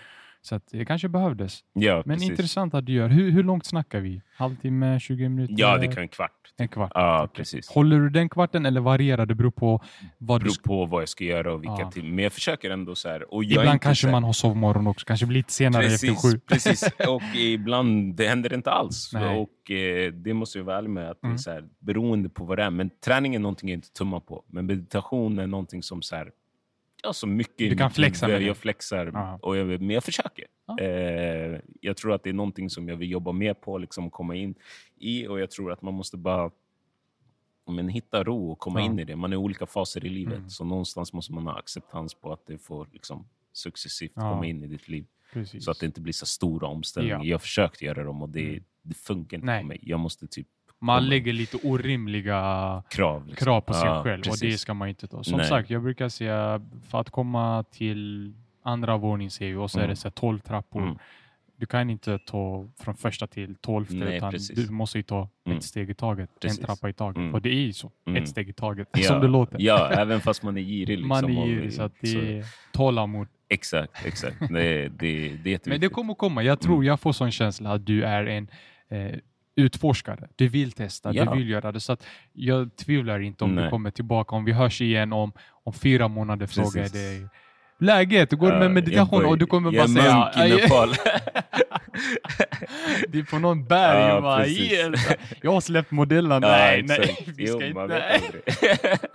Så det kanske behövdes. Ja, Men precis. intressant att du gör. Hur, hur långt snackar vi? Halvtimme, 20 minuter? Ja, det kan en kvart. En kvart? Ja, precis. Håller du den kvarten eller varierar det? beror på vad du beror ska... på vad jag ska göra och vilka Ja. tim- Men jag försöker ändå så här. Och Ibland kanske här- man har sovmorgon också. Kanske blir lite senare efter Precis, sju. precis. Och ibland det händer inte alls. <laughs> Nej. Och eh, Det måste jag vara ärlig med. Att det Mm. är så här, beroende på vad det är. Men träning är någonting jag inte tummar på. Men meditation är någonting som så här, ja, så mycket Du kan flexa med. Jag flexar, och jag, men jag försöker. Ja. Eh, jag tror att det är någonting som jag vill jobba mer på, liksom komma in i. Och jag tror att man måste bara men, hitta ro och komma Ja. in i det. Man är i olika faser i livet. Mm. Så någonstans måste man ha acceptans på att det får liksom, successivt Ja. komma in i ditt liv. Precis. Så att det inte blir så stora omställningar. Ja. Jag har försökt göra dem och det, Mm. det funkar inte Nej. på mig. Jag måste typ Man lägger lite orimliga krav. liksom. krav på sig Ja, själv och det precis. ska man inte ta. Som Nej. sagt, jag brukar säga för att komma till andra våningen ser vi och så är Mm. det så här 12 trappor. Mm. Du kan inte ta från första till tolfte Nej, utan precis. du måste ju ta Mm. ett steg i taget. Precis. En trappa i taget. Mm. Och det är ju så. Mm. Ett steg i taget. Ja, Som det låter. Ja, även fast man är girig. Liksom, man är girig så att det är tålamod. Exakt, exakt. Det, det, det är jätteviktigt. <laughs> Men det kommer komma. Jag tror Mm. jag får sån känsla att du är en eh, utforskare. Du vill testa, Ja. du vill göra det. Så att jag tvivlar inte om du Nej. kommer tillbaka. Om vi hörs igen om, om fyra månader frågar jag Precis. dig läget, hur går det med meditation? jag Och du kommer jag bara är säga munk i Nepal. <laughs> det är på någon berg. Ja, bara, precis. "Hjälp." jag har släppt modellen. Ja, nej, nej, vi Jo, ska man inte. <laughs>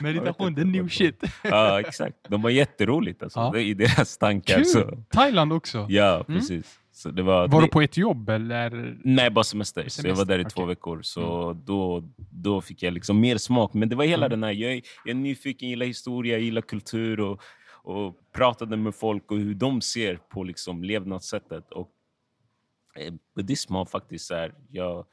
Meditation, det är new shit. ja, exakt. De har jätteroligt alltså. Ja. Det är i deras tankar. Kul! Så. Thailand också. Ja, precis. Så det var, Var det, du på ett jobb eller? Nej, bara semester. Så jag var där i Semester, två veckor. Så då, då fick jag liksom mer smak. Men det var hela Mm. den här... Jag jag är nyfiken, gillar historia, gillar kultur och, och pratade med folk och hur de ser på liksom levnadssättet. Och eh, buddhism har faktiskt här, jag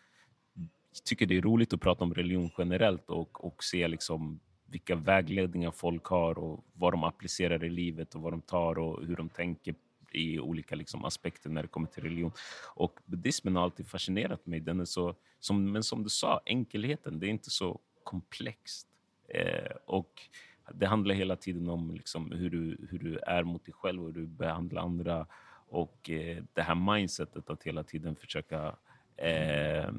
tycker det är roligt att prata om religion generellt och, och se liksom vilka vägledningar folk har och vad de applicerar i livet och vad de tar och hur de tänker i olika liksom, aspekter när det kommer till religion. Och buddhismen har alltid fascinerat mig. Den är så, som, men som du sa, enkelheten, det är inte så komplext. Eh, och det handlar hela tiden om liksom hur, du, hur du är mot dig själv och hur du behandlar andra. Och eh, det här mindsetet att hela tiden försöka eh,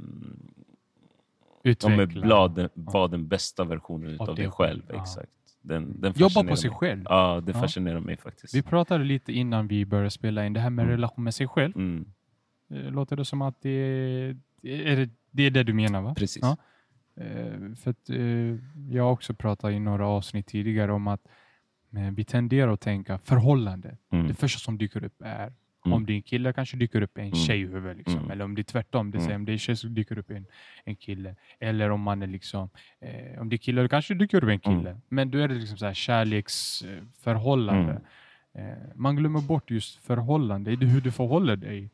Utveckla. vara den bästa versionen Av dig själv, ja. Exakt. Den, den Jobba på sig mig. själv. Ja, det Ja. fascinerar mig faktiskt. Vi pratade lite innan vi började spela in det här med Mm. relation med sig själv. Mm, Eh, Låter det som att det är, det, det är det du menar? va? precis. Ja. Eh, För att, eh, jag har också pratat i några avsnitt tidigare om att vi tenderar att tänka förhållande. Mm, Det första som dyker upp är Mm. om det är en kille kanske dyker upp en Mm. tjej i huvudet. Liksom. Mm. Eller om det är tvärtom, det Mm. om det är tjej så dyker upp en, en kille. Eller om man är liksom, eh, om det är kille då kanske dyker upp en kille. Mm. Men då är det liksom så här kärleksförhållande. Mm. Eh, man glömmer bort just förhållande, det är hur du förhåller dig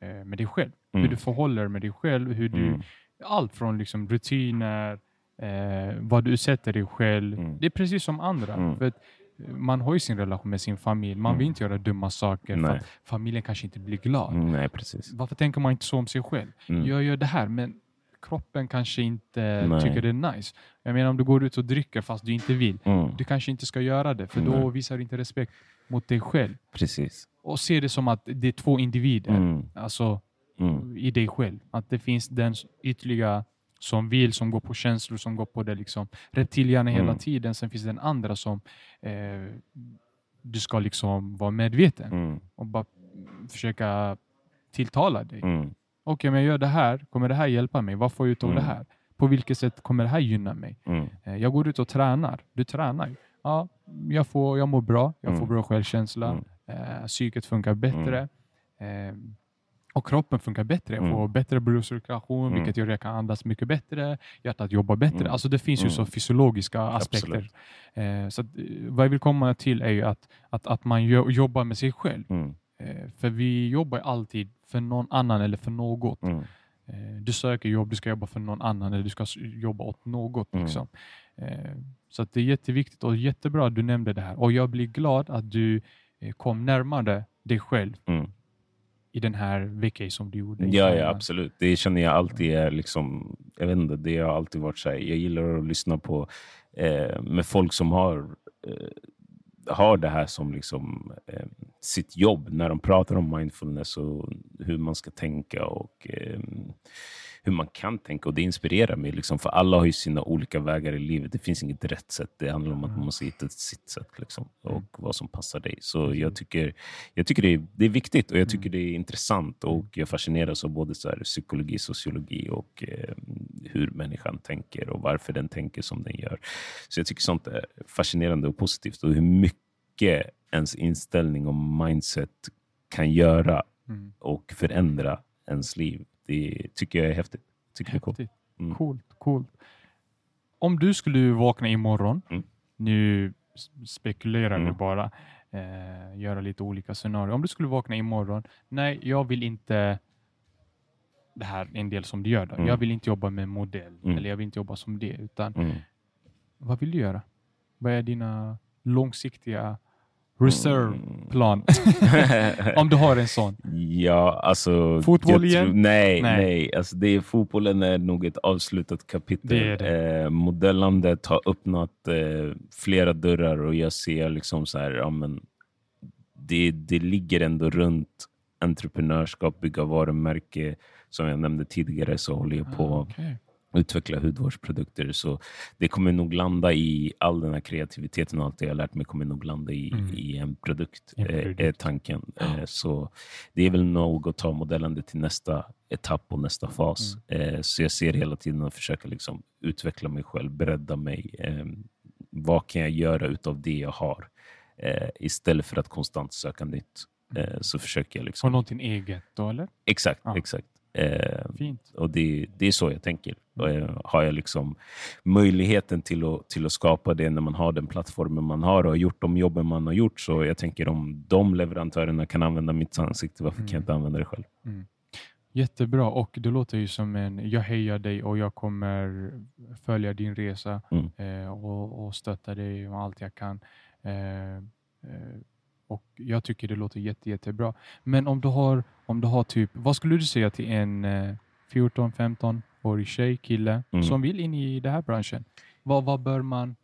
eh, med dig själv. Hur du förhåller med dig själv, hur du, allt från liksom rutiner, eh, vad du sätter dig själv. Det är precis som andra. För att man har ju sin relation med sin familj. Man vill Mm. inte göra dumma saker för Nej. att familjen kanske inte blir glad. Mm, nej, precis. Varför tänker man inte så om sig själv? Mm. Jag gör det här, men kroppen kanske inte Nej. tycker det är nice. Jag menar om du går ut och dricker fast du inte vill. Mm, Du kanske inte ska göra det, för då Nej. visar du inte respekt mot dig själv. precis. Och se det som att det är två individer. Mm, Alltså mm, i dig själv. Att det finns den ytterliga som vill, som går på känslor, som går på det liksom reptilhjärna hela Mm. tiden. Sen finns det den andra som eh, du ska liksom vara medveten mm, och bara försöka tilltala dig. mm, Okej, men jag gör det här. Kommer det här hjälpa mig? Vad får jag ut av Mm. det här? På vilket sätt kommer det här gynna mig? mm, Eh, jag går ut och tränar. Du tränar ju. Ja, jag, får, jag mår bra. Jag får Mm. bra självkänsla. Mm. Eh, psyket funkar bättre. Och kroppen funkar bättre. Jag Mm. får bättre blodcirkulation, Mm. vilket gör att jag kan andas mycket bättre. Hjärtat jobbar bättre. Mm. Alltså det finns ju Mm. så fysiologiska aspekter. Eh, så att, eh, vad jag vill komma till är ju att, att, att man jo- jobbar med sig själv. mm, Eh, för vi jobbar alltid för någon annan eller för något. mm, Eh, du söker jobb, du ska jobba för någon annan eller du ska jobba åt något. Mm. Liksom. Eh, så det är jätteviktigt och jättebra att du nämnde det här. Och jag blir glad att du eh, kom närmare dig själv mm. I den här veckan som du gjorde. Ja, ja, absolut. Det känner jag alltid är liksom, jag vet inte, det har alltid varit så här. Jag gillar att lyssna på eh, med folk som har, eh, har det här som liksom, eh, sitt jobb när de pratar om mindfulness och hur man ska tänka och eh, hur man kan tänka. Och det inspirerar mig, liksom, för alla har ju sina olika vägar i livet. Det finns inget rätt sätt. Det handlar om att man måste hitta sitt sätt liksom, och vad som passar dig. Så jag tycker, jag tycker det, är, det är viktigt och jag tycker det är intressant och jag fascineras av både så här, psykologi, sociologi och eh, hur människan tänker och varför den tänker som den gör. Så jag tycker sånt är fascinerande och positivt och hur mycket ens inställning och mindset kan göra Mm. och förändra ens liv. Det tycker jag är häftigt. Tycker det är coolt. Häftigt. Mm. Coolt, coolt. Om du skulle vakna imorgon, Mm. nu spekulerar du Mm. bara, eh, göra lite olika scenarier. Om du skulle vakna imorgon, nej, jag vill inte det här är en del som du gör. Då. Mm. Jag vill inte jobba med modell Mm. eller jag vill inte jobba som det. Utan Mm. vad vill du göra? Vad är dina långsiktiga reserve-plan? Mm. <laughs> Om du har en sån. Ja, alltså... Fotboll igen? Tror, nej, Nej. nej. Alltså det är, fotbollen är nog ett avslutat kapitel. Det det. Eh, modellandet har öppnat eh, flera dörrar och jag ser liksom så här, ja, men det, det ligger ändå runt entreprenörskap, bygga varumärke. Som jag nämnde tidigare så håller jag på Ah, okej. Utveckla hudvårdsprodukter. Så det kommer nog landa i all den här kreativiteten och allt det jag lärt mig kommer nog landa i, Mm. i en produkt, En eh, produkt. är tanken. Eh, Så det är väl nog att ta modellandet till nästa etapp och nästa fas. Mm. Eh, Så jag ser hela tiden att försöka liksom utveckla mig själv, bredda mig. Eh, Vad kan jag göra utav det jag har? Eh, Istället för att konstant söka nytt. Eh, Så försöker jag liksom... någonting eget då eller? Exakt, Ja. exakt. Eh, Fint. och det, det är så jag tänker. Mm. eh, har jag liksom möjligheten till att, till att skapa det när man har den plattformen man har och har gjort de jobben man har gjort. Så jag tänker om de leverantörerna kan använda mitt ansikte, varför kan jag Mm. inte använda det själv? Jättebra och det låter ju som en, jag hejar dig och jag kommer följa din resa Mm. eh, och, och stötta dig och allt jag kan. Och Jag tycker det låter jätte, jättebra. Men om du har, om du har typ, vad skulle du säga till en eh, 14-15-årig tjej, kille Mm. som vill in i den här branschen? Vad, vad bör man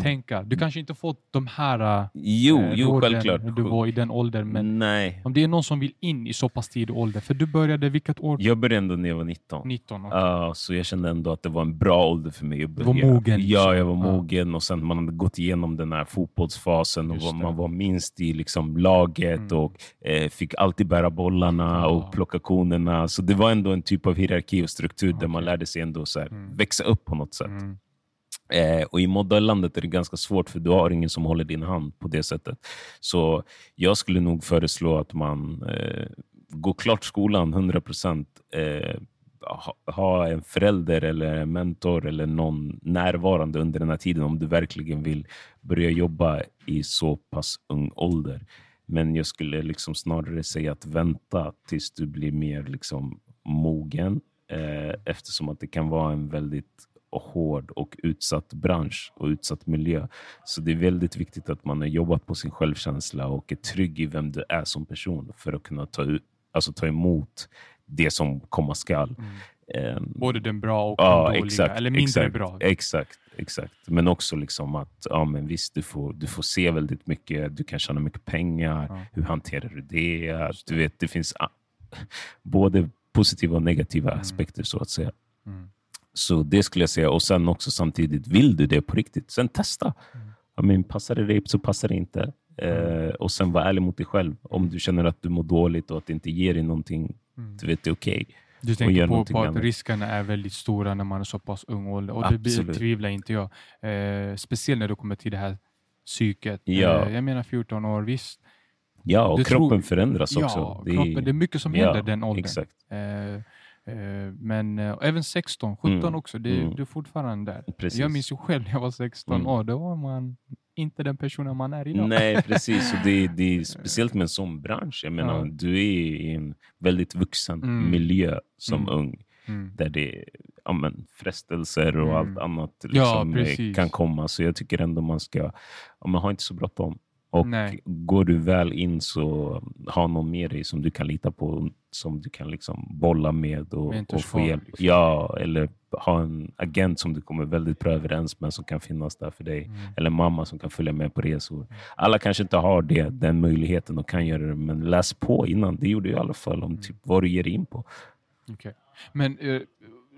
tänka. Du kanske inte fått de här Jo, eh, jo råden självklart. när du var i den åldern, men Nej. om det är någon som vill in i så pass tidig ålder, för du började vilket år? Jag började ändå när jag var 19. 19? okej. Ja, så jag kände ändå att det var en bra ålder för mig att Du var mogen, liksom. Ja, jag var mogen och sen man hade gått igenom den här fotbollsfasen och Just var, det. man var minst i liksom laget Mm. och eh, fick alltid bära bollarna och plocka konerna. Så det var ändå en typ av hierarki och struktur där man lärde sig ändå så här, Mm. växa upp på något sätt. Mm. Eh, och I modellandet är det ganska svårt för du har ingen som håller din hand på det sättet. Så jag skulle nog föreslå att man eh, går klart skolan 100 procent. Eh, ha, ha en förälder eller en mentor eller någon närvarande under den här tiden om du verkligen vill börja jobba i så pass ung ålder. Men jag skulle liksom snarare säga att vänta tills du blir mer liksom mogen eh, eftersom att det kan vara en väldigt hård och utsatt bransch och utsatt miljö. Så det är väldigt viktigt att man har jobbat på sin självkänsla och är trygg i vem du är som person för att kunna ta, ut, alltså ta emot det som komma skall. Ehm, Både den bra och Ja, den dåliga, exakt. eller mindre exakt, bra. Exakt, exakt. Men också liksom att ja, men visst, du, får, du får se väldigt mycket. Du kan tjäna mycket pengar. Ja. Hur hanterar du det? Du vet, det finns både positiva och negativa aspekter så att säga. Mm. Så det skulle jag säga. Och sen också samtidigt, vill du det på riktigt, sen testa. Mm. Ja, men passar det dig så passar det inte. Eh, och sen var ärlig mot dig själv. Om du känner att du mår dåligt och att det inte ger dig någonting, Mm. du vet det är okej. Du gör tänker på, på att annat. riskerna är väldigt stora när man är så pass ung ålder. Och det Absolut. betvivlar inte jag. Eh, speciellt när det kommer till det här psyket. Ja. Eh, jag menar 14 år, visst. Ja, och Du kroppen tror- förändras också. Ja, Det är- kroppen, det är mycket som ja, händer den åldern. Exakt. Eh, eh, men eh, även 16, 17 Mm, också, det, mm. du är fortfarande där. Precis. Jag minns ju själv när jag var 16 Mm. år, då var man inte den personen man är idag. Nej, <laughs> precis. Och det, det är speciellt med en sån bransch. Jag menar, Ja. Du är i en väldigt vuxen Mm. miljö som Mm. ung. Mm. Där det ja, men, frestelser och Mm. allt annat Ja, liksom, eh, precis. kan komma. Så jag tycker ändå man ska ja, man har inte så bråttom. Och Nej. går du väl in så ha någon med dig som du kan lita på, som du kan liksom bolla med och, och få hjälp. liksom. Ja, eller ha en agent som du kommer väldigt bra överens med som kan finnas där för dig. Mm. Eller mamma som kan följa med på resor. Alla kanske inte har det, den möjligheten och kan göra det, men läs på innan. Det gjorde jag i alla fall Mm. om typ vad du ger in på. Okej. Men eh,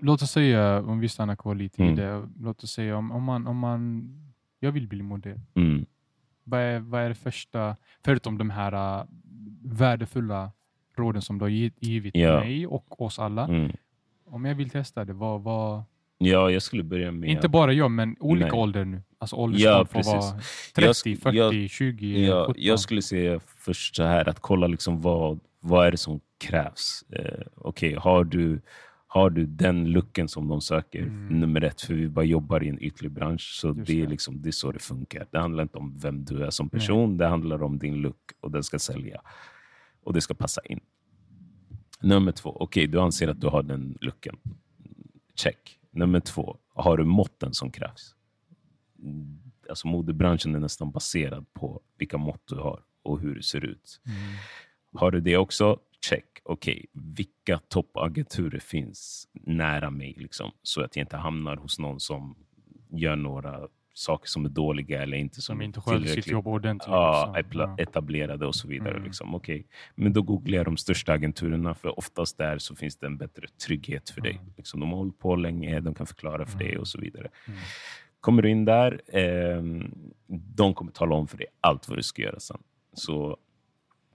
låt oss säga, om vi stannar kvar lite i Mm. det, låt oss säga om, om, man, om man, jag vill bli modell. Mm. Vad är, vad är det första, förutom de här uh, värdefulla råden som du har gi- givit Ja. mig och oss alla. Mm. Om jag vill testa det, vad, vad, Ja, jag skulle börja med... inte bara jag, men olika Nej. ålder nu. Alltså Ja, åldersgrupp får vara Jag 30, sk- 40, jag- 20, Ja, 17. jag skulle säga först så här att kolla liksom vad, vad är det som krävs. Eh, Okej, har, du, har du den looken som de söker? Mm. Nummer ett, för vi bara jobbar i en ytlig bransch. Så Just det är, det. liksom, det är så det funkar. Det handlar inte om vem du är som person. Det handlar om din look och den ska sälja. Och det ska passa in. Nummer två, okej, du anser att du har den looken. Check. Nummer två, har du måtten som krävs? Mm, Alltså modebranschen är nästan baserad på vilka mått du har och hur du ser ut. Mm. Har du det också? Check. Okej, vilka toppagenturer finns nära mig? Liksom, så att jag inte hamnar hos någon som gör några saker som är dåliga eller inte som, Som inte sköter sitt jobb ordentligt. Ja, liksom. etablerade och så vidare. Mm. Liksom. Okej. Men då googlar jag de största agenturerna, för oftast där så finns det en bättre trygghet för dig. Mm. Liksom, de har hållit på länge, de kan förklara för Mm. dig och så vidare. Mm. Kommer du in där, eh, de kommer tala om för dig allt vad du ska göra sen. Så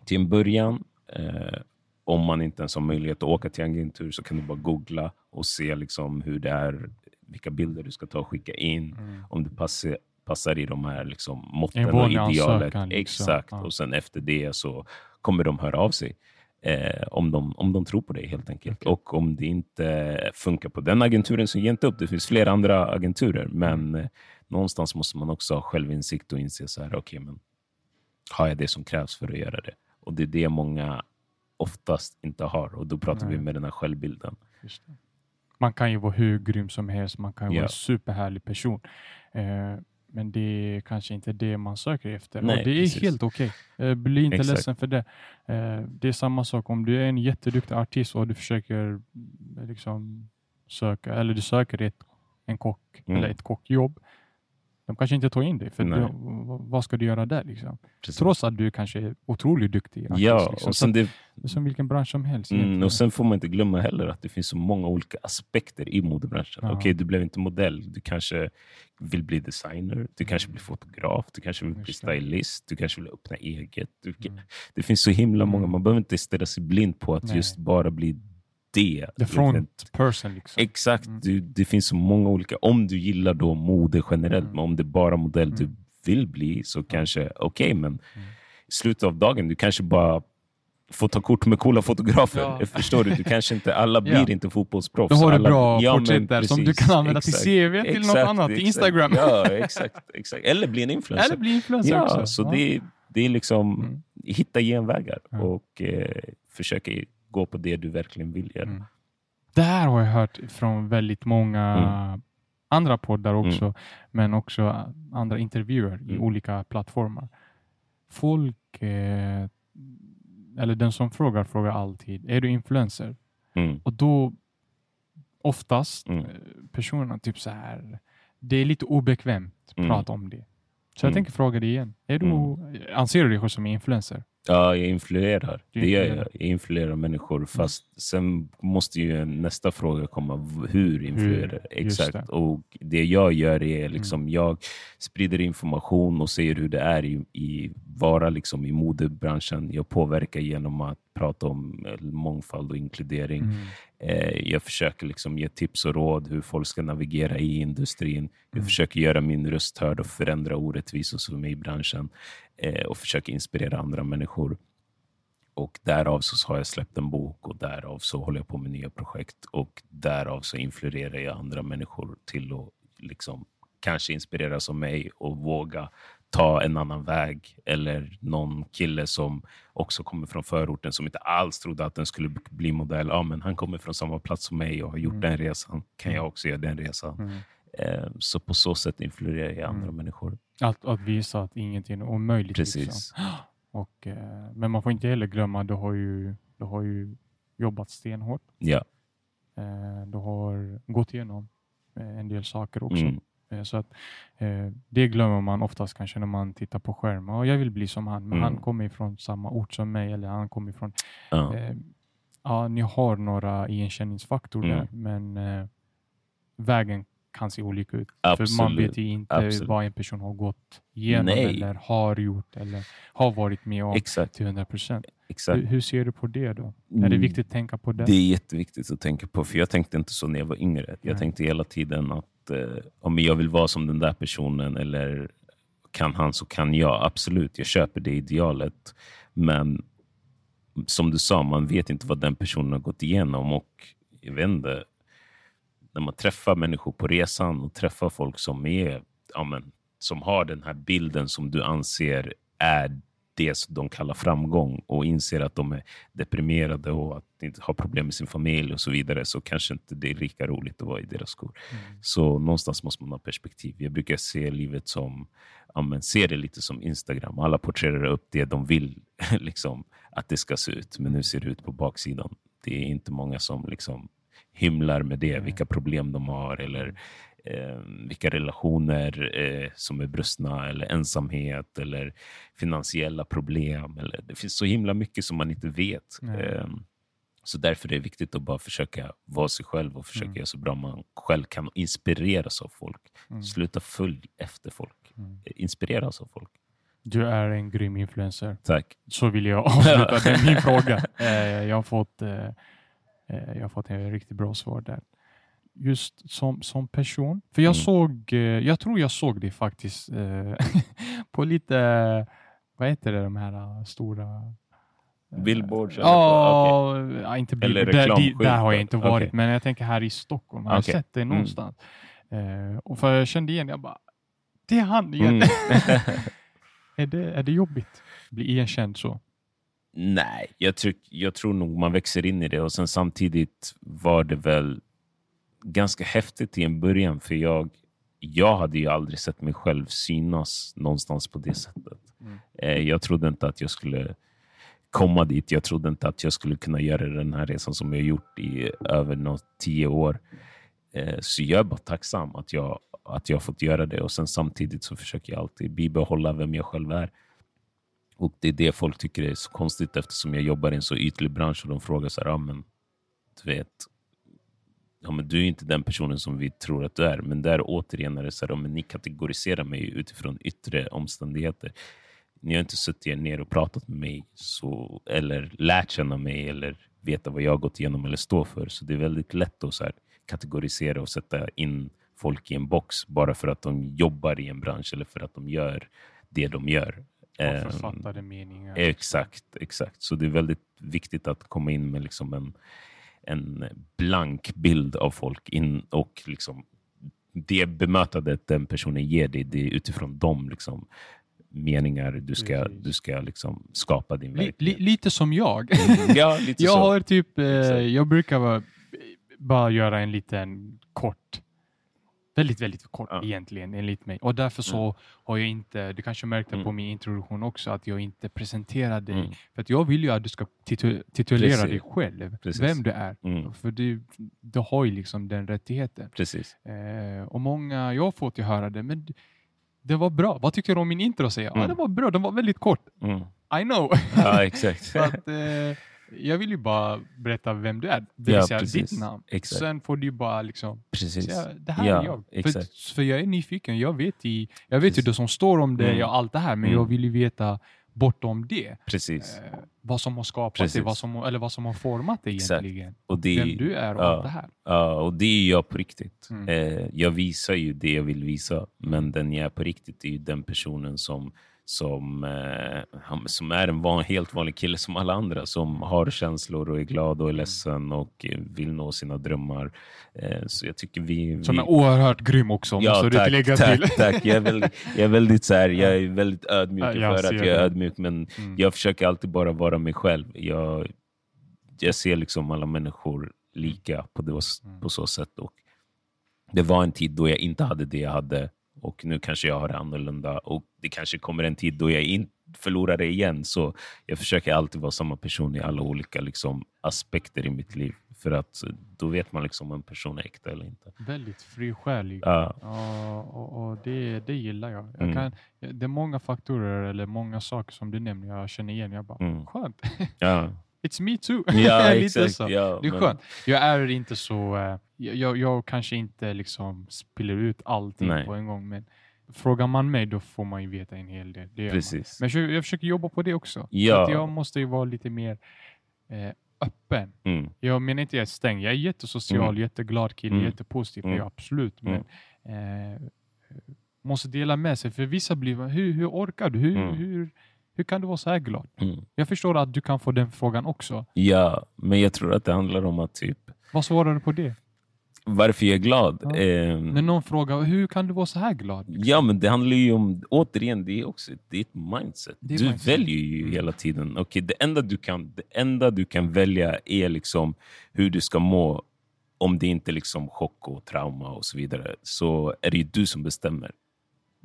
till en början, eh, om man inte ens har möjlighet att åka till agentur, så kan du bara googla och se liksom hur det är, vilka bilder du ska ta och skicka in Mm. om det passar, passar i de här liksom En måtten och idealet. liksom. Exakt. Ja. Och sen efter det så kommer de höra av sig. Eh, om, de, om de tror på dig helt enkelt. Okej. Och om det inte funkar på den agenturen så ge inte upp. Det finns flera andra agenturer. Men eh, någonstans måste man också ha självinsikt och inse så här, okej, men har jag det som krävs för att göra det? Och det är det många oftast inte har. Och då pratar Nej. vi med den här självbilden. Man kan ju vara hur grym som helst, man kan ju vara Ja. en superhärlig person. Eh, men det är kanske inte det man söker efter. Nej, och det är precis. helt okej. Eh, bli inte Exakt. ledsen för det. Eh, det är samma sak om du är en jätteduktig artist och du försöker mm, liksom söka, eller du söker ett, en kock Mm. eller ett kockjobb. De kanske inte tar in dig, för du, vad ska du göra där? Liksom? Precis. Trots att du kanske är otroligt duktig. artist, Ja, liksom. och sen det, det är som vilken bransch som helst. Mm, och sen får man inte glömma heller att det finns så många olika aspekter i modebranschen. Ja. Okej, du blev inte modell. Du kanske vill bli designer, du kanske blir fotograf, du kanske vill bli Just det. stylist, du kanske vill öppna eget. Du, Mm. Det finns så himla många. Mm. Man behöver inte stirra sig blind på att Nej. just bara bli det. The front person. Liksom. Exakt. Mm. Du, det finns så många olika. Om du gillar då mode generellt, Mm. men om det är bara modell du Mm. vill bli, så kanske okej, men i slutet av dagen, du kanske bara får ta kort med coola fotografer. Ja. <laughs> Förstår du? Du kanske inte, alla <laughs> blir Ja. inte fotbollsproffs. Då har du alla, bra Ja, porträtt där som du kan använda till Exakt. CV, till något Exakt, annat, till. Instagram. Ja, exakt, exakt. Eller bli en influencer. Eller bli influencer ja, också. Så det, är- det är liksom, Mm. hitta genvägar och eh, försöka gå på det du verkligen vill göra. Mm. Det här har jag hört från väldigt många Mm. andra poddar också, men också andra intervjuer i Mm. olika plattformar. Folk, eh, eller den som frågar, frågar alltid, är du influencer? Mm. Och då oftast Mm. eh, personerna typ så här, det är lite obekvämt att Mm. prata om det. Så jag Mm. tänker fråga dig igen. Är du, Anser du dig själv som influencer? Ja, jag influerar. Du Det gör jag. Jag influerar människor. Fast sen måste ju nästa fråga komma. Hur influerar jag? just Exakt. det. Mm. Och det jag gör är liksom, jag sprider information och säger hur det är i, i vara liksom i modebranschen. Jag påverkar genom att prata om eh, mångfald och inkludering. Mm. Eh, jag försöker liksom ge tips och råd hur folk ska navigera i industrin. Jag Mm. försöker göra min röst hörd och förändra orättvisor som är i branschen och försöker inspirera andra människor. Och därav så har jag släppt en bok och därav så håller jag på med nya projekt och därav så influerar jag andra människor till att liksom kanske inspireras av mig och våga ta en annan väg. Eller någon kille som också kommer från förorten som inte alls trodde att den skulle bli modell. Ja, men han kommer från samma plats som mig och har gjort Mm. den resan. Kan jag också göra den resan? Mm. Eh, Så på så sätt influerar jag andra Mm. människor. Att, att visa att ingenting är omöjligt. Liksom. Precis. <gasps> Och, eh, men man får inte heller glömma, du har ju, du har ju jobbat stenhårt. Ja. Eh, du har gått igenom en del saker också. Mm. Så att, eh, det glömmer man oftast kanske när man tittar på skärmen. "Ja, jag vill bli som han, men Mm. han kommer ifrån samma ort som mig. Eller han kommer ifrån... Ja. Eh, ja, ni har några igenkänningsfaktorer Mm. men eh, vägen kan se olika ut. För man Absolut. vet ju inte Absolut. vad en person har gått igenom Nej. eller har gjort eller har varit med om Exakt. till 100 procent. Hur, hur ser du på det då? Är det Mm. viktigt att tänka på det? Det är jätteviktigt att tänka på, för jag tänkte inte så när jag var yngre. Jag Nej. tänkte hela tiden att eh, om jag vill vara som den där personen eller kan han så kan jag. Absolut, jag köper det idealet. Men som du sa, man vet inte vad den personen har gått igenom. Och jag vet inte, när man träffar människor på resan och träffar folk som är ja, men, som har den här bilden som du anser är det som de kallar framgång och inser att de är deprimerade och att de inte har problem med sin familj och så vidare så kanske inte det är lika roligt att vara i deras skor. Mm. Så någonstans måste man ha perspektiv. Jag brukar se livet som, ja, men, se det lite som Instagram. Alla porträtterar upp det de vill <laughs> liksom, att det ska se ut, men hur ser det ut på baksidan? Det är inte många som liksom hymlar med det, vilka problem de har eller eh, vilka relationer eh, som är brustna eller ensamhet eller finansiella problem. Eller, det finns så himla mycket som man inte vet. Eh, så därför är det viktigt att bara försöka vara sig själv och försöka Mm. göra så bra man själv kan och inspireras av folk. Mm. Sluta följ efter folk. Mm. Inspireras av folk. Du är en grym influencer. Tack. Så vill jag avsluta. det är min <laughs> fråga. Eh, jag, har fått, eh, eh, jag har fått en riktigt bra svar där. Just som, som person. För jag Mm. såg, eh, jag tror jag såg det faktiskt eh, <laughs> på lite, vad heter det, de här eh, stora eh, Billboards eller Ja, ja, inte Eller billboard. Där, där har jag inte varit, Okej. men jag tänker här i Stockholm. Har jag Okej. sett det Mm. någonstans? Eh, och för jag kände igen, jag bara, det är han igen. Mm. <laughs> är, det, är det jobbigt att bli igenkänd så? Nej, jag, tyck, jag tror nog man växer in i det och sen samtidigt var det väl ganska häftigt i en början för jag, jag hade ju aldrig sett mig själv synas någonstans på det sättet. Mm. Eh, Jag trodde inte att jag skulle komma dit. Jag trodde inte att jag skulle kunna göra den här resan som jag gjort i över något tio år. Eh, Så jag är bara tacksam att jag att jag fått göra det. Och sen samtidigt så försöker jag alltid bibehålla vem jag själv är. Och det är det folk tycker är så konstigt eftersom jag jobbar i en så ytlig bransch och de frågar så här, ja, men, du vet, ja, men du är inte den personen som vi tror att du är. Men där återigen är det så här, ja, men ni kategoriserar mig utifrån yttre omständigheter. Ni har inte suttit ner och pratat med mig så, eller lärt känna mig eller veta vad jag har gått igenom eller står för. Så det är väldigt lätt att så här, kategorisera och sätta in folk i en box bara för att de jobbar i en bransch eller för att de gör det de gör. Och Ehm, författade meningar. Exakt, exakt. Så det är väldigt viktigt att komma in med liksom en, en blank bild av folk in, och liksom det bemötandet den personen ger dig, det är utifrån de liksom, meningar du ska, Precis. du ska liksom skapa din Li, li, verklighet. lite som jag. ja, lite <laughs> jag så. har typ, eh, jag brukar bara, bara göra en liten kort, väldigt, väldigt kort Ja. egentligen enligt mig. Och därför så har jag inte, du kanske märkte Mm. på min introduktion också, att jag inte presenterar dig. Mm. För att jag vill ju att du ska titu titulera Precis. dig själv, Precis. vem du är. Mm, För du, du har ju liksom den rättigheten. precis. Eh, och många, jag har fått ju höra det, men det var bra. Vad tycker du om min intro? Säger jag. Ja, Mm. det var bra. Den var väldigt kort. Mm. I know. Ja, exakt. <laughs> Att, eh, jag vill ju bara berätta vem du är, det vill Ja, säga precis. ditt namn. Exakt. Sen får du bara liksom precis. säga, det här Ja, är jag. exakt. För, för jag är nyfiken, jag vet, i, jag vet ju det som står om det, Mm. ja, allt det här, men Mm. jag vill ju veta bortom det. precis. Eh, vad som har skapat Precis. det, vad som, eller vad som har format det Exakt. egentligen. Och det, Vem du är och ja. allt det här. Ja, och det är jag på riktigt. Mm. Eh, jag visar ju det jag vill visa, men den jag är på riktigt är ju den personen som, som, eh, som är en van, helt vanlig kille som alla andra, som har känslor och är glad och är ledsen och eh, vill nå sina drömmar. Eh, så jag tycker vi... Som vi är oerhört grym också, måste du lägga tack, till. tack. Jag är väldigt, jag är väldigt, så här, jag är väldigt ödmjuk Ja, jag för att jag är ödmjuk, men Mm. jag försöker alltid bara vara mig själv. Jag, jag ser liksom alla människor lika på, det, Mm. på så sätt. Och det var en tid då jag inte hade det jag hade och nu kanske jag har det annorlunda. Och det kanske kommer en tid då jag in, förlorar det igen. Så jag försöker alltid vara samma person i alla olika liksom, aspekter i mitt liv. För att då vet man liksom om en person är äkta eller inte. Väldigt frisjälig. Ja, Ja, och, och det, det gillar jag. jag Mm. kan, det är många faktorer eller många saker som du nämner jag känner igen. Jag bara, Mm. skönt. ja, <laughs> It's me too. ja <laughs> Lite exakt. så. Ja, Det är men- skönt. Jag är inte så... eh, jag, jag, kanske inte liksom spiller ut allting Nej. på en gång, men frågar man mig då får man ju veta en hel del. Gör man. Precis. Men jag jag försöker jobba på det också. Ja. Att jag måste ju vara lite mer eh, öppen. Mm. Jag menar inte jag är stängd. Jag är jättesocial, Mm. jätteglad kille, Mm. jättepositiv. Mm. Ja, absolut. Men eh, måste dela med sig. För vissa blir hur, hur orkar du? Hur, Mm. hur, hur kan du vara så här glad? Mm. Jag förstår att du kan få den frågan också. Ja, men jag tror att det handlar om att typ Vad svarar du på det? varför jag är glad. Ja. Ehm, När någon frågar hur kan du vara så här glad? Ja, men det handlar ju om, återigen, det är också det är ett mindset. Är du mindset. väljer ju Mm. hela tiden. Okej, det, enda du kan, det enda du kan välja är liksom hur du ska må om det inte är liksom chock och trauma och så vidare. Så är det ju du som bestämmer.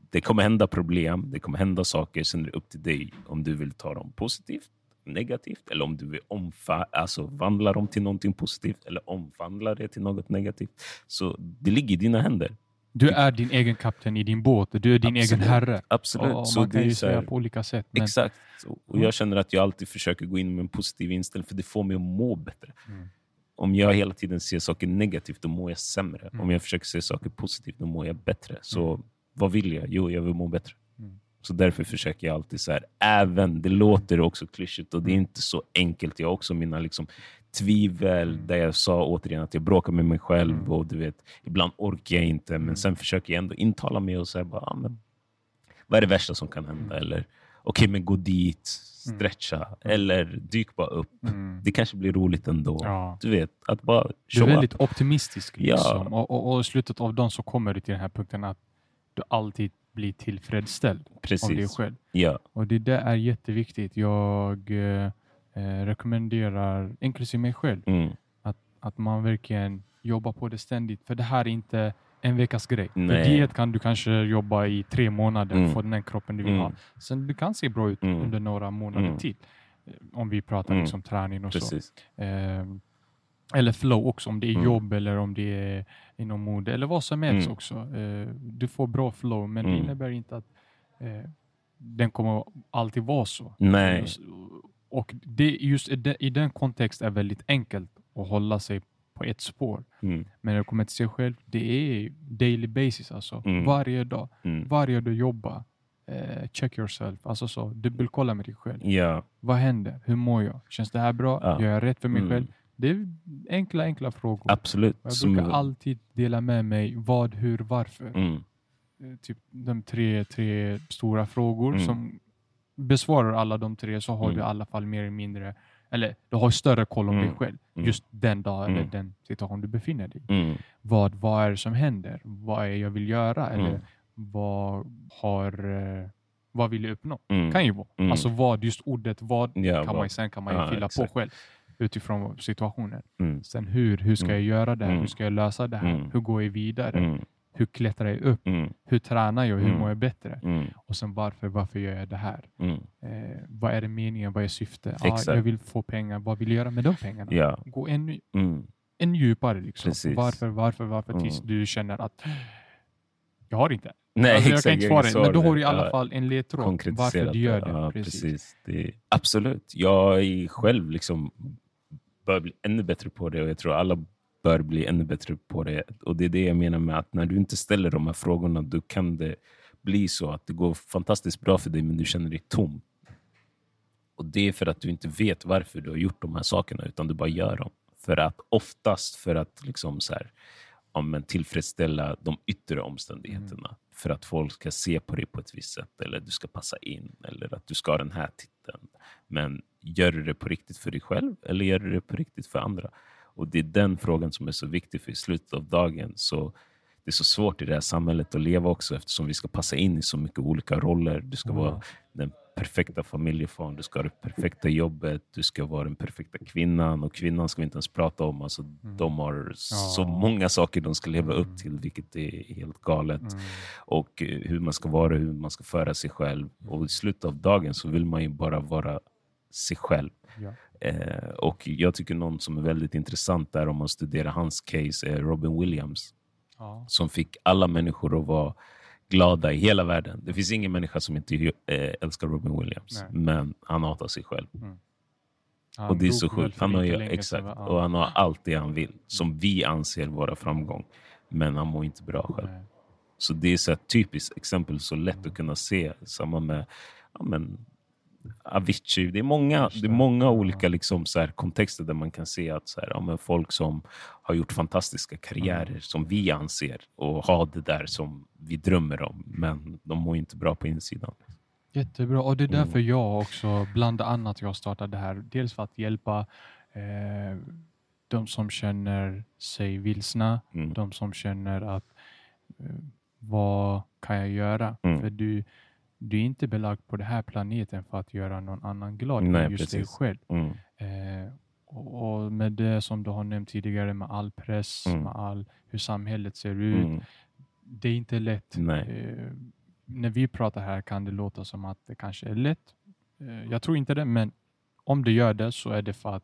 Det kommer hända problem, det kommer hända saker. Sen är det upp till dig om du vill ta dem positivt, negativt eller om du vill omfa alltså vandla dem till någonting positivt eller omvandla det till något negativt. Så det ligger i dina händer. Du är din egen kapten i din båt. Du är din Absolut. egen herre. Absolut. Och så man kan ju säga på olika sätt. Men, Exakt. Och- Mm. jag känner att jag alltid försöker gå in med en positiv inställning för det får mig att må bättre. Mm. Om jag hela tiden ser saker negativt, då mår jag sämre. Mm. Om jag försöker se saker positivt, då mår jag bättre. Så vad vill jag? Jo, jag vill må bättre. Mm. Så därför försöker jag alltid så här, även, det låter också klyschigt och det är inte så enkelt. Jag har också mina liksom, tvivel Mm. där jag sa återigen att jag bråkar med mig själv Mm. och du vet, ibland orkar jag inte. Men Mm. sen försöker jag ändå intala mig och säga bara, ah, men, vad är det värsta som kan hända? Eller okej, men gå dit, stretcha eller dyk bara upp. Mm. Det kanske blir roligt ändå. Ja. Du vet, att bara Du är väldigt optimistisk. Ja. Liksom. Och, och, och i slutet av dagen så kommer du till den här punkten att du alltid blir tillfredsställd av dig Precis. själv. Ja, Och det där är jätteviktigt. Jag eh, eh, rekommenderar, inklusive mig själv, mm. att, att man verkligen jobbar på det ständigt. För det här är inte en veckas grej. För Nej. diet kan du kanske jobba i tre månader Mm. få den kroppen du vill Mm. ha. Sen du kan se bra ut Mm. under några månader Mm. till. Om vi pratar Mm. liksom träning och så. precis. Eller flow också, om det är Mm. jobb eller om det är inom mode eller vad som helst Mm. också. Eh, du får bra flow, men det Mm. innebär inte att eh, den kommer alltid vara så. Nej. Och det, just i den, kontext är väldigt enkelt att hålla sig på ett spår. Mm. Men när det kommer till sig själv, det är daily basis alltså. Mm. Varje dag. Mm. Varje dag jobba. Eh, check yourself. Alltså så, dubbelkolla med dig själv. Ja. Vad händer? Hur mår jag? Känns det här bra? Ja. Gör jag rätt för mig Mm. själv? Det är enkla, enkla frågor. Absolut. Jag Som- brukar alltid dela med mig vad, hur, varför. Mm. Eh, Typ de tre, tre stora frågor Mm. som besvarar alla de tre så har Mm. du i alla fall mer eller mindre, eller du har större koll om dig Mm. själv. Mm. Just den dag eller Mm. den situation du befinner dig i. Vad, vad är det som händer? Vad är jag vill göra? Eller vad har eh, vad vill jag uppnå? Kan ju vara. Alltså vad, just ordet vad Ja, kan man sen kan man ju Ja, fylla exakt. på själv utifrån situationen. Mm. Sen hur, hur ska Mm. jag göra det här? Mm. Hur ska jag lösa det här? Mm. Hur går jag vidare? Mm. Hur klättrar jag upp? Mm. Hur tränar jag? Hur Mm. mår jag bättre? Mm. Och sen varför, varför gör jag det här? Mm. Eh, vad är det meningen? Vad är syftet? Ah, jag vill få pengar. Vad vill jag göra med de pengarna? Ja. Gå ännu, Mm. än djupare. Liksom. Precis. Varför, varför, varför? Tills Mm. du känner att jag har inte. Nej, alltså, jag kan inte svara är. Men då har du i alla fall en ledtråd. Varför du gör det. Ja, precis. precis. Det, absolut. Jag är själv liksom bör bli ännu bättre på det och jag tror alla bör bli ännu bättre på det. Och det är det jag menar med att när du inte ställer de här frågorna då kan det bli så att det går fantastiskt bra för dig men du känner dig tom. Och det är för att du inte vet varför du har gjort de här sakerna utan du bara gör dem. För att oftast för att liksom så här, ja, men tillfredsställa de yttre omständigheterna. För att folk ska se på dig på ett visst sätt eller du ska passa in eller att du ska ha den här titeln. Men gör du det på riktigt för dig själv eller gör du det på riktigt för andra? Och det är den frågan som är så viktig för i slutet av dagen så det är så svårt i det här samhället att leva också eftersom vi ska passa in i så mycket olika roller. Du ska Mm. vara den perfekta familjefadern, du ska ha det perfekta jobbet, du ska vara den perfekta kvinnan och kvinnan ska vi inte ens prata om. Alltså, De har så många saker de ska leva Mm. upp till vilket är helt galet. Mm. Och eh, hur man ska vara, hur man ska föra sig själv. Och i slutet av dagen så vill man ju bara vara sig själv. Ja. Eh, och jag tycker någon som är väldigt intressant där om man studerar hans case är Robin Williams Ja. som fick alla människor att vara glada i hela världen. Det finns ingen människa som inte eh, älskar Robin Williams, Nej. men han hatar sig själv. Han och det är så sjukt. Han har, exakt, och han har allt det han vill, som vi anser vara framgång. Men han mår inte bra själv. Nej. Så det är så typiskt exempel, så lätt att kunna se. Samma med ja, men, Avicii. Det är många, det är många olika liksom, så här, kontexter där man kan se att så här, ja, men folk som har gjort fantastiska karriärer Mm. som vi anser och har det där som vi drömmer om, men de mår inte bra på insidan. Jättebra. Och det är Mm. därför jag också, bland annat jag startade det här. Dels för att hjälpa eh, de som känner sig vilsna, Mm. de som känner att eh, vad kan jag göra? Mm. För du, du är inte belagd på den här planeten för att göra någon annan glad Nej, än just dig precis. själv. Mm. Eh, och, och med det som du har nämnt tidigare med all press, Mm. med all, hur samhället ser ut. Mm. Det är inte lätt. Eh, när vi pratar här kan det låta som att det kanske är lätt. Eh, jag tror inte det, men om det gör det så är det för att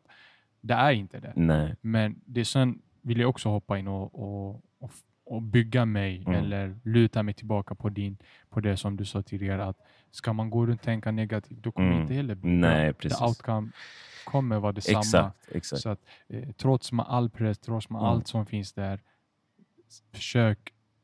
det är inte det. Nej. Men det sen vill jag också hoppa in och, och, och, och bygga mig Mm. eller luta mig tillbaka på, din, på det som du sa tidigare. att Ska man gå runt och tänka negativt, då kommer Mm. inte heller Nej, precis. The outcome kommer vara detsamma. Exakt. exakt. Så att, eh, trots med all press, trots med Mm. allt som finns där, försök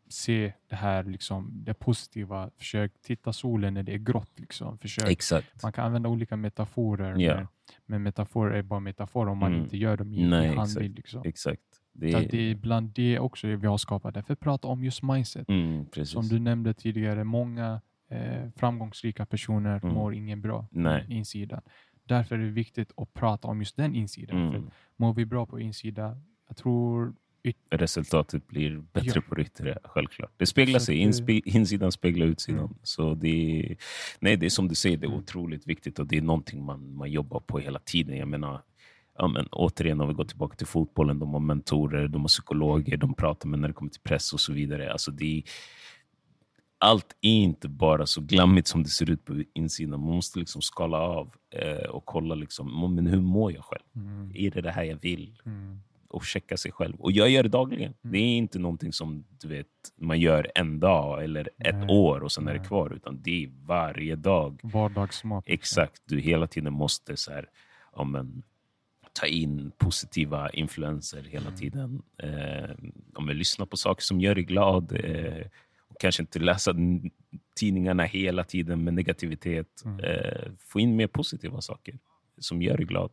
se det här, liksom, det positiva. Försök titta solen när det är grått. Liksom. Försök. Exakt. Man kan använda olika metaforer, Ja. men, men metaforer är bara metaforer om man Mm. inte gör dem i, Nej, i exakt. handling. Liksom. Exakt. Det är, att det är bland det också vi har skapat. Därför prata om just mindset. mm. Som du nämnde tidigare, många eh, framgångsrika personer Mm. mår ingen bra Nej. på insidan. Därför är det viktigt att prata om just den insidan. För Mm. mår vi bra på insida, jag tror Resultatet blir bättre Ja. på det yttre, självklart. Det speglar Så sig. Inspe- insidan speglar utsidan. Mm. Så det är, nej, det är som du säger, det är Mm. otroligt viktigt och det är någonting man, man jobbar på hela tiden. Jag menar, ja, men återigen, om vi går tillbaka till fotbollen, de har mentorer, de har psykologer, de pratar med när det kommer till press och så vidare. Alltså det är, allt är inte bara så glammigt som det ser ut på insidan. Man måste liksom skala av eh, och kolla liksom, men hur mår jag själv? mm, Är det det här jag vill? mm, och checka sig själv. Och jag gör det dagligen. Mm. Det är inte någonting som du vet, man gör en dag eller ett Nej. år och sen är det Nej. kvar. Utan det är varje dag. Vardagsmat. Exakt. Du hela tiden måste så här, ja, men, ta in positiva influenser hela Mm. tiden. Eh, om vi lyssnar på saker som gör dig glad. Eh, och kanske inte läsa tidningarna hela tiden med negativitet. Mm. Eh, få in mer positiva saker som gör dig glad.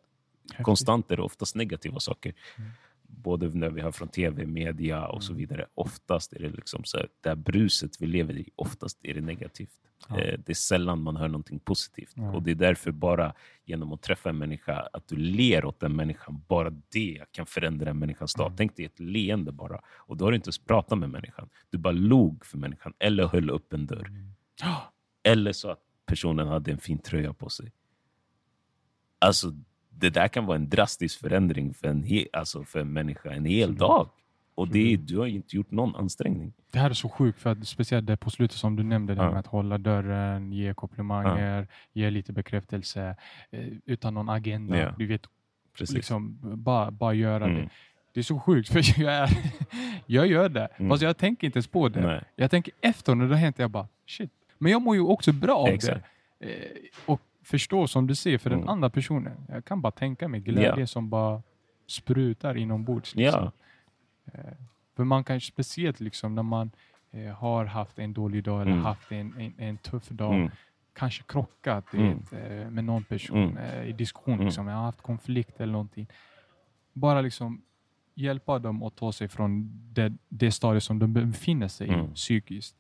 Häftigt. Konstant är det oftast negativa saker. Mm. Både när vi har från tv, media och så vidare. Oftast är det liksom så här, det här bruset vi lever i, oftast är det negativt. Ja. Eh, det är sällan man hör någonting positivt. Ja. Och det är därför bara genom att träffa en människa, att du ler åt den människan, bara det kan förändra en människas dag. Mm. Tänk dig ett leende bara. Och då har du inte ens pratat med människan. Du bara log för människan eller höll upp en dörr. Ja, <gasps> Eller så att personen hade en fin tröja på sig. Alltså, det där kan vara en drastisk förändring för en, he- alltså för en människa en hel Absolut. dag. Och det, Absolut. du har inte gjort någon ansträngning. Det här är så sjukt, för att speciellt det på slutet som du nämnde, det Ja. med att hålla dörren, ge komplimanger, ge lite bekräftelse eh, utan någon agenda. Ja. Du vet, Precis. liksom, bara, bara göra Mm. det. Det är så sjukt, <laughs> för jag, är, jag gör det. Mm. Fast jag tänker inte ens på det. Nej. Jag tänker efter när det har hänt, jag bara shit. Men jag mår ju också bra av Exakt. det. Eh, och förstå som du ser för den Mm. andra personen. Jag kan bara tänka mig glädje Ja. som bara sprutar inombords. Liksom. Ja, För man kan speciellt liksom när man eh, har haft en dålig dag eller Mm. haft en, en, en tuff dag, mm. kanske krockat Mm. vet, eh, med någon person Mm. eh, i diskussion, Mm. liksom, jag har haft konflikt eller någonting. Bara liksom hjälpa dem att ta sig från det, det stadiet som de befinner sig i psykiskt.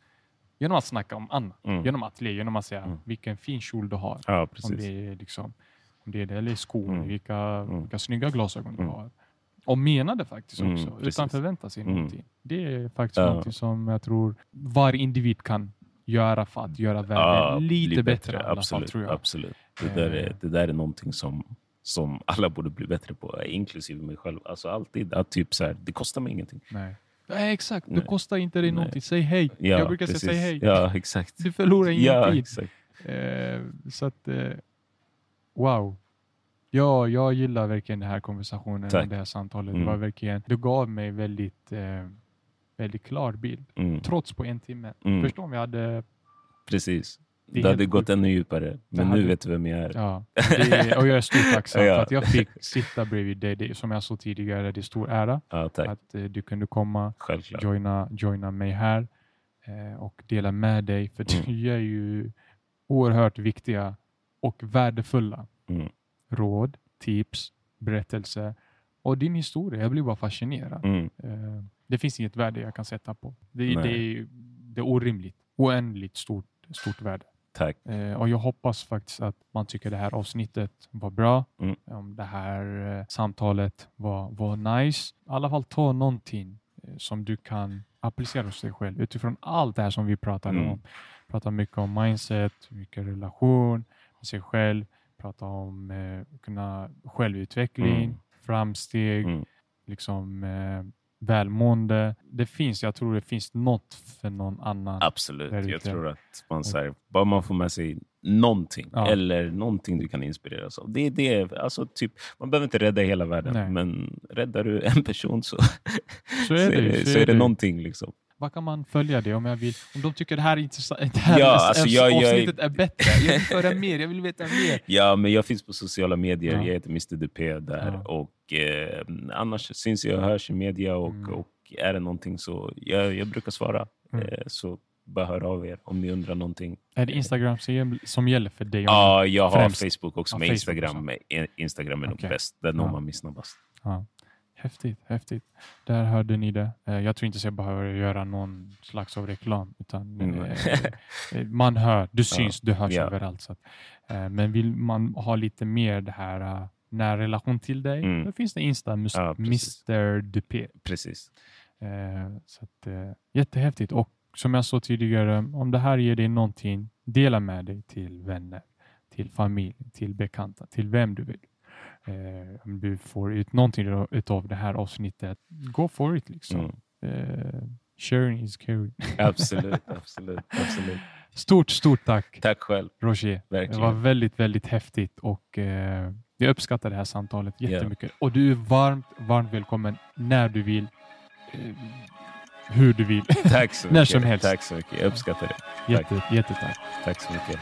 Genom att snacka om annat. Mm. Genom att le, genom att säga Mm. vilken fin kjol du har. ja Om det är liksom, om det är det, eller skor, Mm. vilka, Mm. vilka snygga glasögon du Mm. har. Och mena det faktiskt Mm, också, utan förvänta sig någonting. Det är faktiskt Ja. någonting som jag tror varje individ kan göra för att göra världen Ja, lite bättre, fall, Absolut. jag. absolut. Det, där är, Eh. det där är någonting som, som alla borde bli bättre på, inklusive mig själv. Alltså alltid att typ så här, det kostar mig ingenting. Nej. Nej, exakt. Det Nej. kostar inte Nej. någonting. Säg hej. Ja, jag brukar precis. säga säg hej. Ja, exakt. Du förlorar ingen Ja, tid. exakt. Eh, så att, eh, wow. Ja, jag gillar verkligen den här konversationen Tack. och det här samtalet. Mm. Det, var verkligen, det gav mig väldigt, eh, väldigt klar bild. Mm. Trots på en timme. Mm. Förstå om jag hade... Precis. Det är hade helt gått ännu djupare. Men hade- nu vet du vem jag är. Ja, det, och jag är stort tacksam <laughs> Ja. för att jag fick sitta bredvid dig. Det, som jag sa tidigare, det är stor ära Ja, att eh, du kunde komma Självklart. joina, joina mig här eh, och dela med dig. För Mm. <laughs> du är ju oerhört viktiga och värdefulla Mm. råd, tips, berättelser och din historia. Jag blir bara fascinerad. Mm. Eh, det finns inget värde jag kan sätta på. Det, det, är, det är orimligt. Oändligt stort, stort värde. Tack. Eh, och jag hoppas faktiskt att man tycker det här avsnittet var bra. Mm. Om det här eh, samtalet var, var nice. I alla fall ta någonting eh, som du kan applicera hos dig själv utifrån allt det här som vi pratade Mm. om. Pratar mycket om mindset, mycket relation med sig själv. Prata om eh, kunna självutveckling, Mm. framsteg, Mm. liksom eh, välmående. Det finns, jag tror det finns något för någon annan. Absolut. Jag Verkligen. tror att man, så här, bara man får med sig någonting Ja. eller någonting du kan inspireras av. Det är det. Alltså, typ, man behöver inte rädda hela världen, Nej. men räddar du en person så, Så är det, ju, <laughs> så är det någonting. Liksom. Vad kan man följa det om jag vill? Om de tycker det här, är intressant, <laughs> det här Ja, alltså jag- jag- avsnittet är bättre. Jag vill höra mer, jag vill veta mer. Ja, men jag finns på sociala medier. Ja. Jag heter Mr Dupé där. Ja. Och, eh, annars syns jag och hörs i media och, Mm. och är det någonting så jag, jag brukar svara. Mm. Eh, så bara hör av er om ni undrar någonting. Är det Instagram som gäll- som gäller för dig? Ja, jag har Främst. Facebook också, Ja, men Facebook Instagram, också. Instagram är nog bäst. Där når man mig snabbast. Häftigt, häftigt. Där hörde ni det. Eh, Jag tror inte att jag behöver göra någon slags av reklam. Utan, Mm. eh, eh, man hör, du syns, du hörs Ja. överallt. Så men vill man ha lite mer det här nära relation till dig, Mm. då finns det Insta, Ja, precis. Mr Dupé. Precis. Så att, eh, jättehäftigt. Och som jag sa tidigare, om det här ger dig någonting, dela med dig till vänner, till familj, till bekanta, till vem du vill. Eh, du får ut någonting utav det här avsnittet, go for it liksom. Mm. Eh, sharing is caring. <laughs> Absolut, absolut, absolut. Stort, stort tack Tack själv. Roger. Det Verkligen. var väldigt, väldigt häftigt och eh, Jag uppskattar det här samtalet jättemycket. Och du är varmt, varmt välkommen när du vill. Eh, hur du vill. Tack så <laughs> mycket. När som helst. Tack så mycket. Jag uppskattar det. Jätte, jättetack. Tack så mycket.